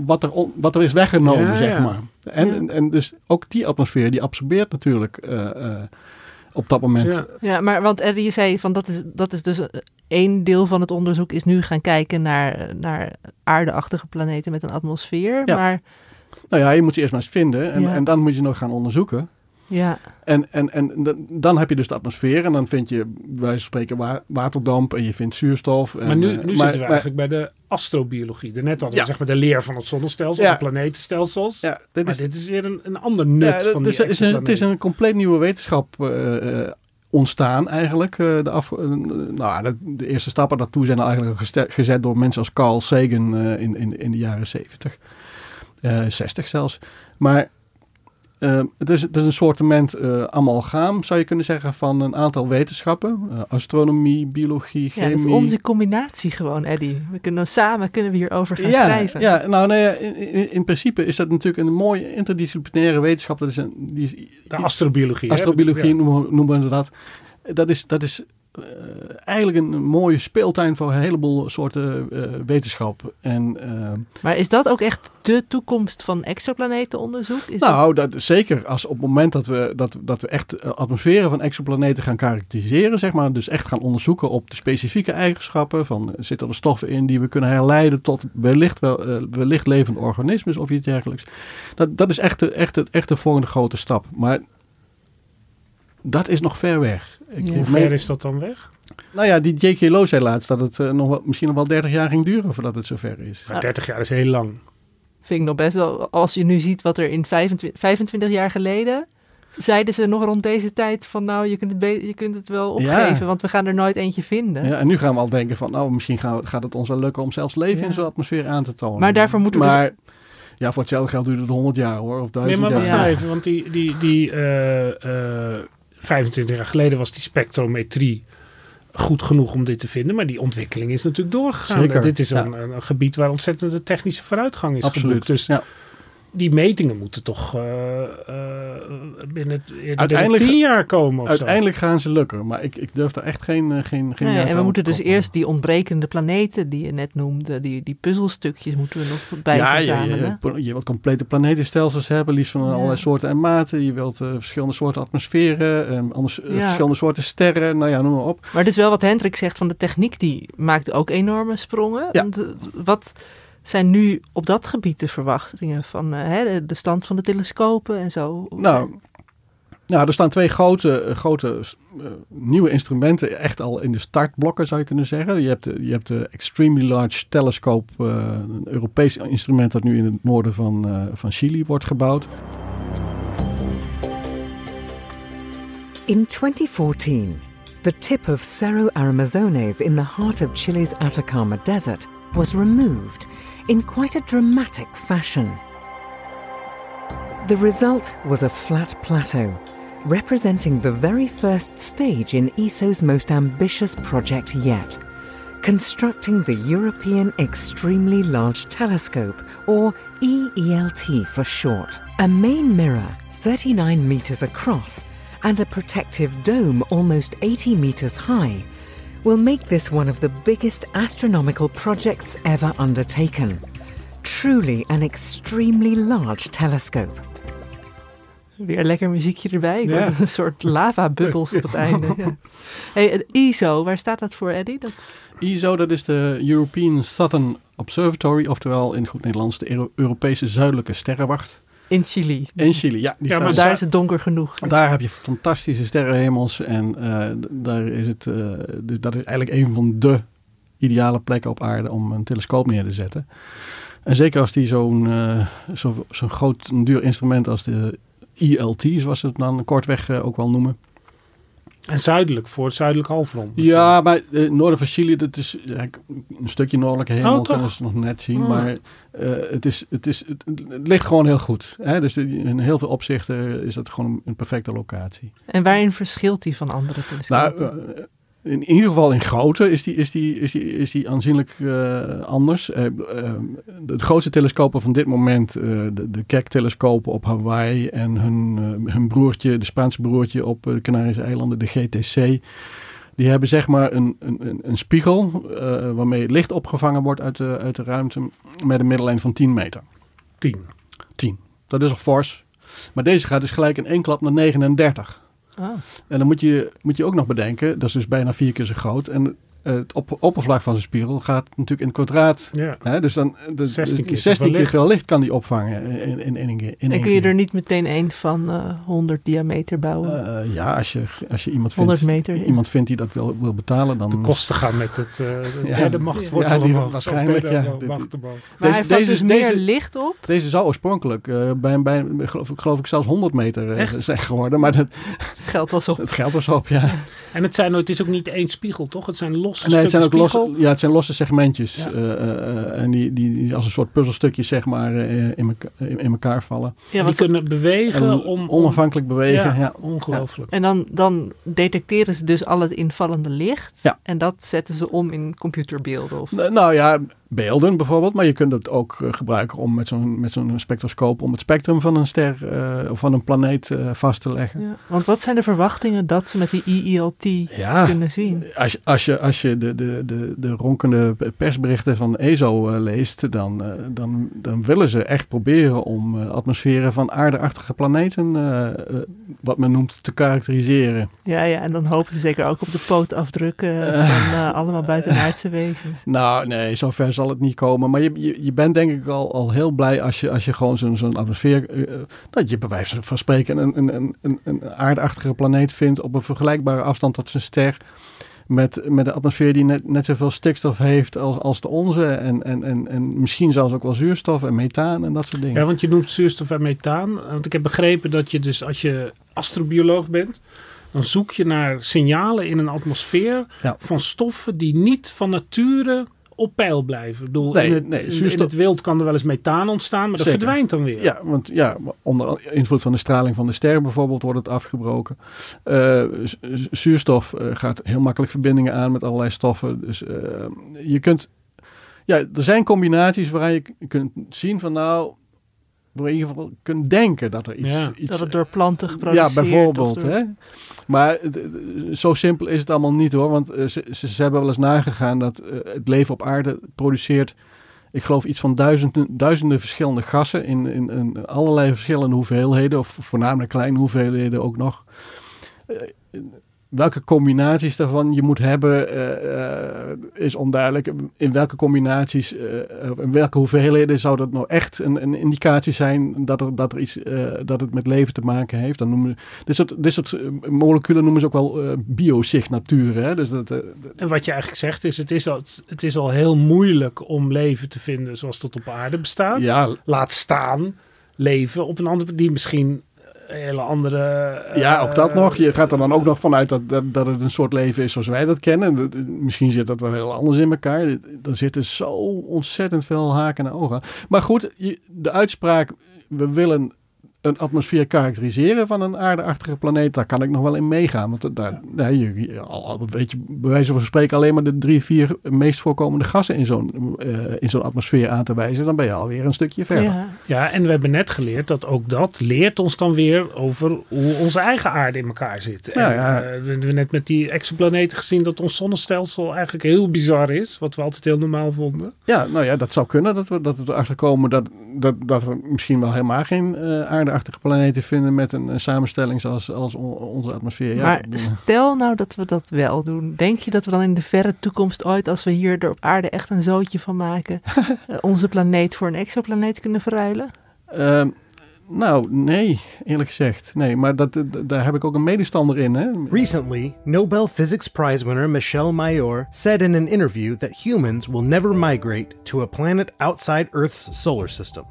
wat, er, on- wat er is weggenomen, Ja, zeg ja. maar. En, Ja. en, en dus ook die atmosfeer, die absorbeert natuurlijk eh, eh, op dat moment. Ja. Ja, maar want Eddie, je zei van dat is, dat is dus eh, één deel van het onderzoek is nu gaan kijken naar, naar aardeachtige planeten met een atmosfeer. Ja. Maar Nou ja, je moet ze eerst maar eens vinden en, Ja. en dan moet je nog gaan onderzoeken. Ja, En, en, en dan- heb je dus de atmosfeer en dan vind je, van spreken, wa- waterdamp en je vindt zuurstof. En, Maar nu, eh, nu zitten we eigenlijk bij de astrobiologie. Daarnet hadden we Ja. zeg maar de leer van het zonnestelsel, Ja. de planetenstelsels. Ja, dit maar is, dit is weer een, een ander nut ja, van het die is, is een, het is een compleet nieuwe wetenschap eh, eh, ontstaan eigenlijk. eh, de, af, nou, de, de eerste stappen daartoe zijn eigenlijk gezet door mensen als Carl Sagan eh, in, in, in de jaren 70. eh 60 zelfs. Maar eh, het, is, het is een soort uh, amalgaam, zou je kunnen zeggen, van een aantal wetenschappen. Eh, astronomie, biologie, ja, chemie. dat is onze combinatie gewoon, Eddie. We kunnen samen kunnen we hierover gaan ja, schrijven. Ja, nou nee, in, in, in principe is dat natuurlijk een mooie interdisciplinaire wetenschap. Dat is een, die is, De astrobiologie. hè? astrobiologie noemen, noemen we dat. Dat is, dat is eigenlijk een mooie speeltuin voor een heleboel soorten eh, wetenschap. En, eh, Maar is dat ook echt de toekomst van exoplanetenonderzoek? Is nou, dat, zeker als op het moment dat we, dat, dat we echt eh, atmosferen van exoplaneten gaan karakteriseren, zeg maar, dus echt gaan onderzoeken op de specifieke eigenschappen van eh, zitten er stoffen in die we kunnen herleiden tot wellicht, wel, eh, wellicht levende organismes of iets dergelijks. Dat, dat is echt de, echt, de, echt de volgende grote stap. Maar dat is nog ver weg. Ik, Ja. Hoe ver is dat dan weg? Nou ja, die J.K. Lowe zei laatst dat het eh, nog wel, misschien nog wel 30 jaar ging duren voordat het zover is. Maar 30 jaar is heel lang. Vind ik nog best wel, als je nu ziet wat er in 25, 25 jaar geleden, zeiden ze nog rond deze tijd van nou, je kunt het, be- je kunt het wel Ja. opgeven, want we gaan er nooit eentje vinden. Ja, en nu gaan we al denken van, nou, misschien gaan we- gaat het ons wel lukken om zelfs leven Ja. in zo'n atmosfeer aan te tonen. Maar daarvoor moeten we Maar ja, voor hetzelfde geld duurt het 100 jaar hoor, of Nee, 1000 maar wacht jaar. nou even, want die, die, die eh, eh, 25 jaar geleden was die spectrometrie goed genoeg om dit te vinden. Maar die ontwikkeling is natuurlijk doorgegaan. Dit is ja. een, een, een gebied waar ontzettende technische vooruitgang is Absoluut. geboekt. Dus ja. Die metingen moeten toch eh, eh, binnen, binnen Uiteindelijk- 10 jaar komen of Uiteindelijk gaan ze lukken, maar ik, ik durf daar echt geen, eh, geen, geen Nee, Nou en we moeten te dus eerst die ontbrekende planeten die je net noemde, die, die puzzelstukjes moeten we nog bij ja, je, verzamelen. je, je wilt complete planetenstelsels hebben, liefst van Ja. allerlei soorten en maten. Je wilt eh, verschillende soorten atmosferen, eh, anders, Ja. verschillende soorten sterren, nou ja, noem maar op. Maar het is wel wat Hendrik zegt van de techniek, die maakt ook enorme sprongen. Ja. Want, wat zijn nu op dat gebied de verwachtingen van eh, hè, de- stand van de telescopen en zo? Nou, nou, er staan twee grote, eh, grote eh, nieuwe instrumenten echt al in de startblokken, zou je kunnen zeggen. Je hebt de, je hebt de Extremely Large Telescope, eh, een Europees instrument dat nu in het noorden van, eh, van Chili wordt gebouwd. In 2014, the tip of Cerro Aramazones in the heart of Chile's Atacama Desert was removed in quite a dramatic fashion. The result was a flat plateau, representing the very first stage in ESO's most ambitious project yet constructing the European Extremely Large Telescope, or EELT for short. A main mirror, 39 meters across, and a protective dome almost 80 meters high, will make this one of the biggest astronomical projects ever undertaken. Truly an extremely large telescope. Weer lekker muziekje erbij. Ik Ja. hoor Een soort lava-bubbels op het einde. Ja. Hey, het ISO, waar staat dat voor, Eddie? Dat, ESO, dat is de European Southern Observatory, oftewel in goed Nederlands de Euro- Europese Zuidelijke Sterrenwacht. In Chili. In Chili, ja. Die Ja, maar Daar is het donker genoeg. Daar heb je fantastische sterrenhemels en eh, daar is het, eh, dus dat is eigenlijk een van de ideale plekken op aarde om een telescoop neer te zetten. En zeker als die zo'n eh, zo, zo'n groot, een duur instrument als de ELT, zoals ze het dan kortweg ook wel noemen. En zuidelijk, voor het zuidelijk halfrond. Ja, maar het noorden van Chili, dat is een stukje noordelijke hemel, Oh, kunnen ze nog net zien. Oh. Maar eh, het, is, het, is, het, het ligt gewoon heel goed. Hè? Dus in heel veel opzichten is dat gewoon een perfecte locatie. En waarin verschilt die van andere telescopen? Nou, in, in ieder geval in grootte is die, is die, is die, is die aanzienlijk eh, anders. Eh, eh, de grootste telescopen van dit moment, eh, de, de Keck-telescopen op Hawaii en hun, eh, hun broertje, de Spaanse broertje op de Canarische eilanden, de GTC. Die hebben zeg maar een, een, een- spiegel eh, waarmee het licht opgevangen wordt uit de, uit de ruimte met een middellijn van 10 meter. 10. 10. Dat is al fors. Maar deze gaat dus gelijk in één klap naar 39. Ah. En dan moet je, moet je ook nog bedenken, dat is dus bijna vier keer zo groot. En het op, oppervlak van zijn spiegel gaat natuurlijk in het kwadraat. Ja. Hè, dus dan de, 16 keer 16 zoveel keer licht. veel licht kan die opvangen in, in, in, één keer. In en één kun je keer. er niet meteen een van eh 100 diameter bouwen? Eh, ja, als je, als je iemand 100 vindt, meter, iemand vindt die dat wil, wil betalen, dan... De kosten gaan met het eh de Ja. derde machtswortel Ja, die omhoog. waarschijnlijk, ja. Macht maar hij deze- vangt deze- dus meer deze- licht op? Deze zou oorspronkelijk eh, bij, bij geloof, ik- geloof ik zelfs 100 meter eh, [laughs] zijn geworden. Maar dat, Geld was op. [laughs] het geld was op, ja. En het, zijn, het is ook niet één spiegel, toch? Het zijn losse Nee, het zijn ook losse, ja, het zijn losse segmentjes. Ja. eh, eh, eh, en die, die, die als een soort puzzelstukjes zeg maar eh, in, in, in elkaar vallen. Ja, die kunnen bewegen En om... om onafhankelijk bewegen. Ja, ja, ongelooflijk. En dan, dan detecteren ze dus al het invallende licht. Ja. En dat zetten ze om in computerbeelden. Of... N- Nou ja, beelden bijvoorbeeld. Maar je kunt het ook eh, gebruiken om met zo'n, met zo'n spectroscoop om het spectrum van een ster eh, of van een planeet eh, vast te leggen. Ja. Want wat zijn de verwachtingen dat ze met die EELT Ja, kunnen zien? als, je- als je, als je de, de, de, de ronkende persberichten van ESO leest, dan, dan, dan willen ze echt proberen om atmosferen van aardeachtige planeten, wat men noemt, te karakteriseren. Ja, ja, en dan hopen ze zeker ook op de pootafdrukken [laughs] van allemaal buitenaardse wezens. Nou, nee, zover zal het niet komen. Maar je, je, je bent denk ik al, al heel blij als je, als je gewoon zo'n zo'n atmosfeer... eh, dat je bij wijze van spreken een, een, een, een, een aardachtige planeet vindt... op een vergelijkbare afstand tot zijn ster... Met, met een atmosfeer die net, net zoveel stikstof heeft als, als de onze. En, en, en, en misschien zelfs ook wel zuurstof en methaan en dat soort dingen. Ja, want je noemt zuurstof en methaan. Want ik heb begrepen dat je dus als je astrobioloog bent, dan zoek je naar signalen in een atmosfeer Ja. van stoffen die niet van nature op peil blijven. Ik bedoel, Nee, in, het, nee, in- zuurstof- in het wild kan er wel eens methaan ontstaan, maar dat Zeker. verdwijnt dan weer. Ja, want ja, onder invloed van de straling van de ster bijvoorbeeld wordt het afgebroken. Z- zuurstof eh, gaat heel makkelijk verbindingen aan met allerlei stoffen. Dus eh, je kunt, ja, er zijn combinaties waar je kunt zien van nou, in ieder geval kunt denken dat er iets, Ja. iets Dat het door planten ja, geproduceerd bijvoorbeeld. of door- Hè? Maar zo simpel is het allemaal niet hoor. Want eh, ze, ze, ze hebben wel eens nagegaan dat eh, het leven op aarde produceert, ik geloof iets van duizenden, duizenden verschillende gassen in, in, in allerlei verschillende hoeveelheden, of voornamelijk kleine hoeveelheden ook nog. Eh, welke combinaties daarvan je moet hebben, eh, eh, is onduidelijk. In welke combinaties, eh, in welke hoeveelheden zou dat nou echt een, een indicatie zijn dat, er, dat, er iets, dat het met leven te maken heeft? Dan noemen, dit, soort, dit soort moleculen noemen ze ook wel biosignaturen. Hè? Dus dat, En wat je eigenlijk zegt is het, is al, het is al heel moeilijk om leven te vinden zoals dat op aarde bestaat. ja, Laat staan leven op een andere die misschien hele andere... eh, Ja, ook dat nog. Je gaat er dan ook nog vanuit dat, dat, dat het een soort leven is zoals wij dat kennen. Dat- Misschien zit dat wel heel anders in elkaar. Er zitten zo ontzettend veel haken en ogen. Maar goed, de uitspraak, we willen een atmosfeer karakteriseren van een aardeachtige planeet, daar kan ik nog wel in meegaan. Want daar, nee, je, al, weet je bij wijze van spreken alleen maar de drie, vier meest voorkomende gassen in zo'n eh, in zo'n atmosfeer aan te wijzen, dan ben je alweer een stukje verder. Ja. Ja, en we hebben net geleerd dat ook dat leert ons dan weer over hoe onze eigen aarde in elkaar zit. Ja, en, ja. eh, we hebben net met die exoplaneten gezien dat ons zonnestelsel eigenlijk heel bizar is. Wat we altijd heel normaal vonden. Ja, nou ja, dat zou kunnen dat we, dat we erachter komen dat, dat, dat we misschien wel helemaal geen eh, planeten vinden met een, een samenstelling zoals als on- onze atmosfeer. Ja, maar dat- stel nou dat we dat wel doen. Denk je dat we dan in de verre toekomst ooit, als we hier er op aarde echt een zootje van maken, [laughs] eh, onze planeet voor een exoplaneet kunnen verruilen? Ehm, nou, nee, eerlijk gezegd. Nee, maar dat, dat- daar heb ik ook een medestander in. Hè? Recently, Nobel Physics Prize winner Michelle Mayor said in an interview that humans will never migrate to a planet outside Earth's solar system.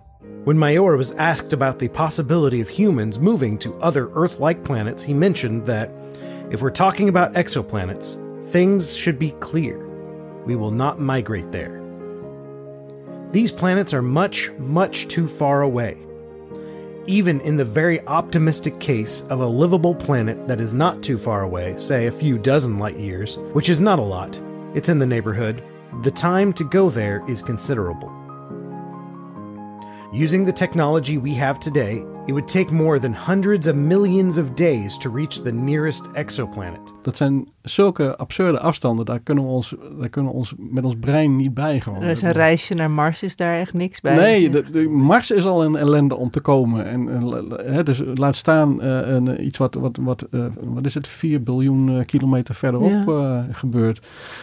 When Mayor was asked about the possibility of humans moving to other Earth like planets, he mentioned that if we're talking about exoplanets, things should be clear. We will not migrate there. These planets are much, much too far away. Even in the very optimistic case of a livable planet that is not too far away, say a few dozen light years, which is not a lot, it's in the neighborhood, the time to go there is considerable. Using the technology we have today, it would take more than hundreds of millions of days to reach the nearest exoplanet. Dat zijn zulke absurde afstanden, daar kunnen we ons, daar kunnen we ons met ons brein niet bij gewoon. Er is een reisje naar Mars, is daar echt niks bij. Nee, de, de Mars is al een ellende om te komen. En, en, hè, dus laat staan eh, een, iets wat, wat, wat, eh, wat is het, 4 biljoen eh, kilometer verderop Ja. eh, gebeurt.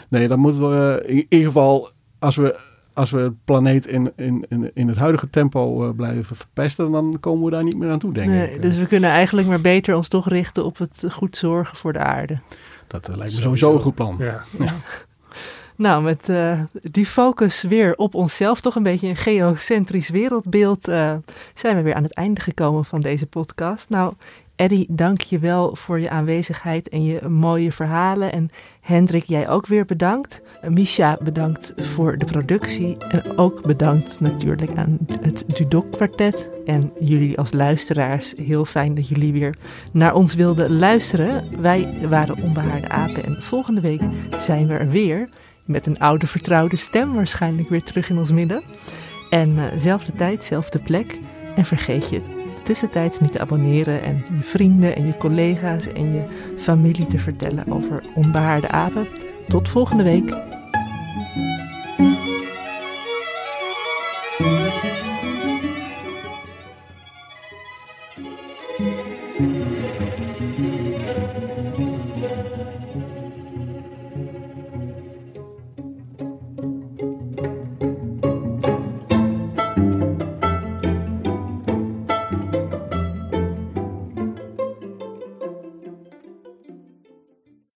Nee, dan moeten we eh, in ieder geval, als we, als we het planeet in, in, in, in het huidige tempo eh, blijven verpesten, dan komen we daar niet meer aan toe, denk Nee, ik. dus we kunnen eigenlijk maar beter ons toch richten op het goed zorgen voor de aarde. Dat eh, lijkt me Sowieso. sowieso een goed plan. Ja. [laughs] Nou, met eh, die focus weer op onszelf, toch een beetje een geocentrisch wereldbeeld, eh, zijn we weer aan het einde gekomen van deze podcast. Nou, Eddie, dank je wel voor je aanwezigheid en je mooie verhalen. En Hendrik, jij ook weer bedankt. Misha, bedankt voor de productie. En ook bedankt natuurlijk aan het Dudok Kwartet. En jullie als luisteraars, heel fijn dat jullie weer naar ons wilden luisteren. Wij waren Onbehaarde Apen en volgende week zijn we er weer. Met een oude vertrouwde stem waarschijnlijk weer terug in ons midden. En eh, zelfde tijd, zelfde plek. En vergeet je tussentijds niet te abonneren en je vrienden en je collega's en je familie te vertellen over onbehaarde apen. Tot volgende week.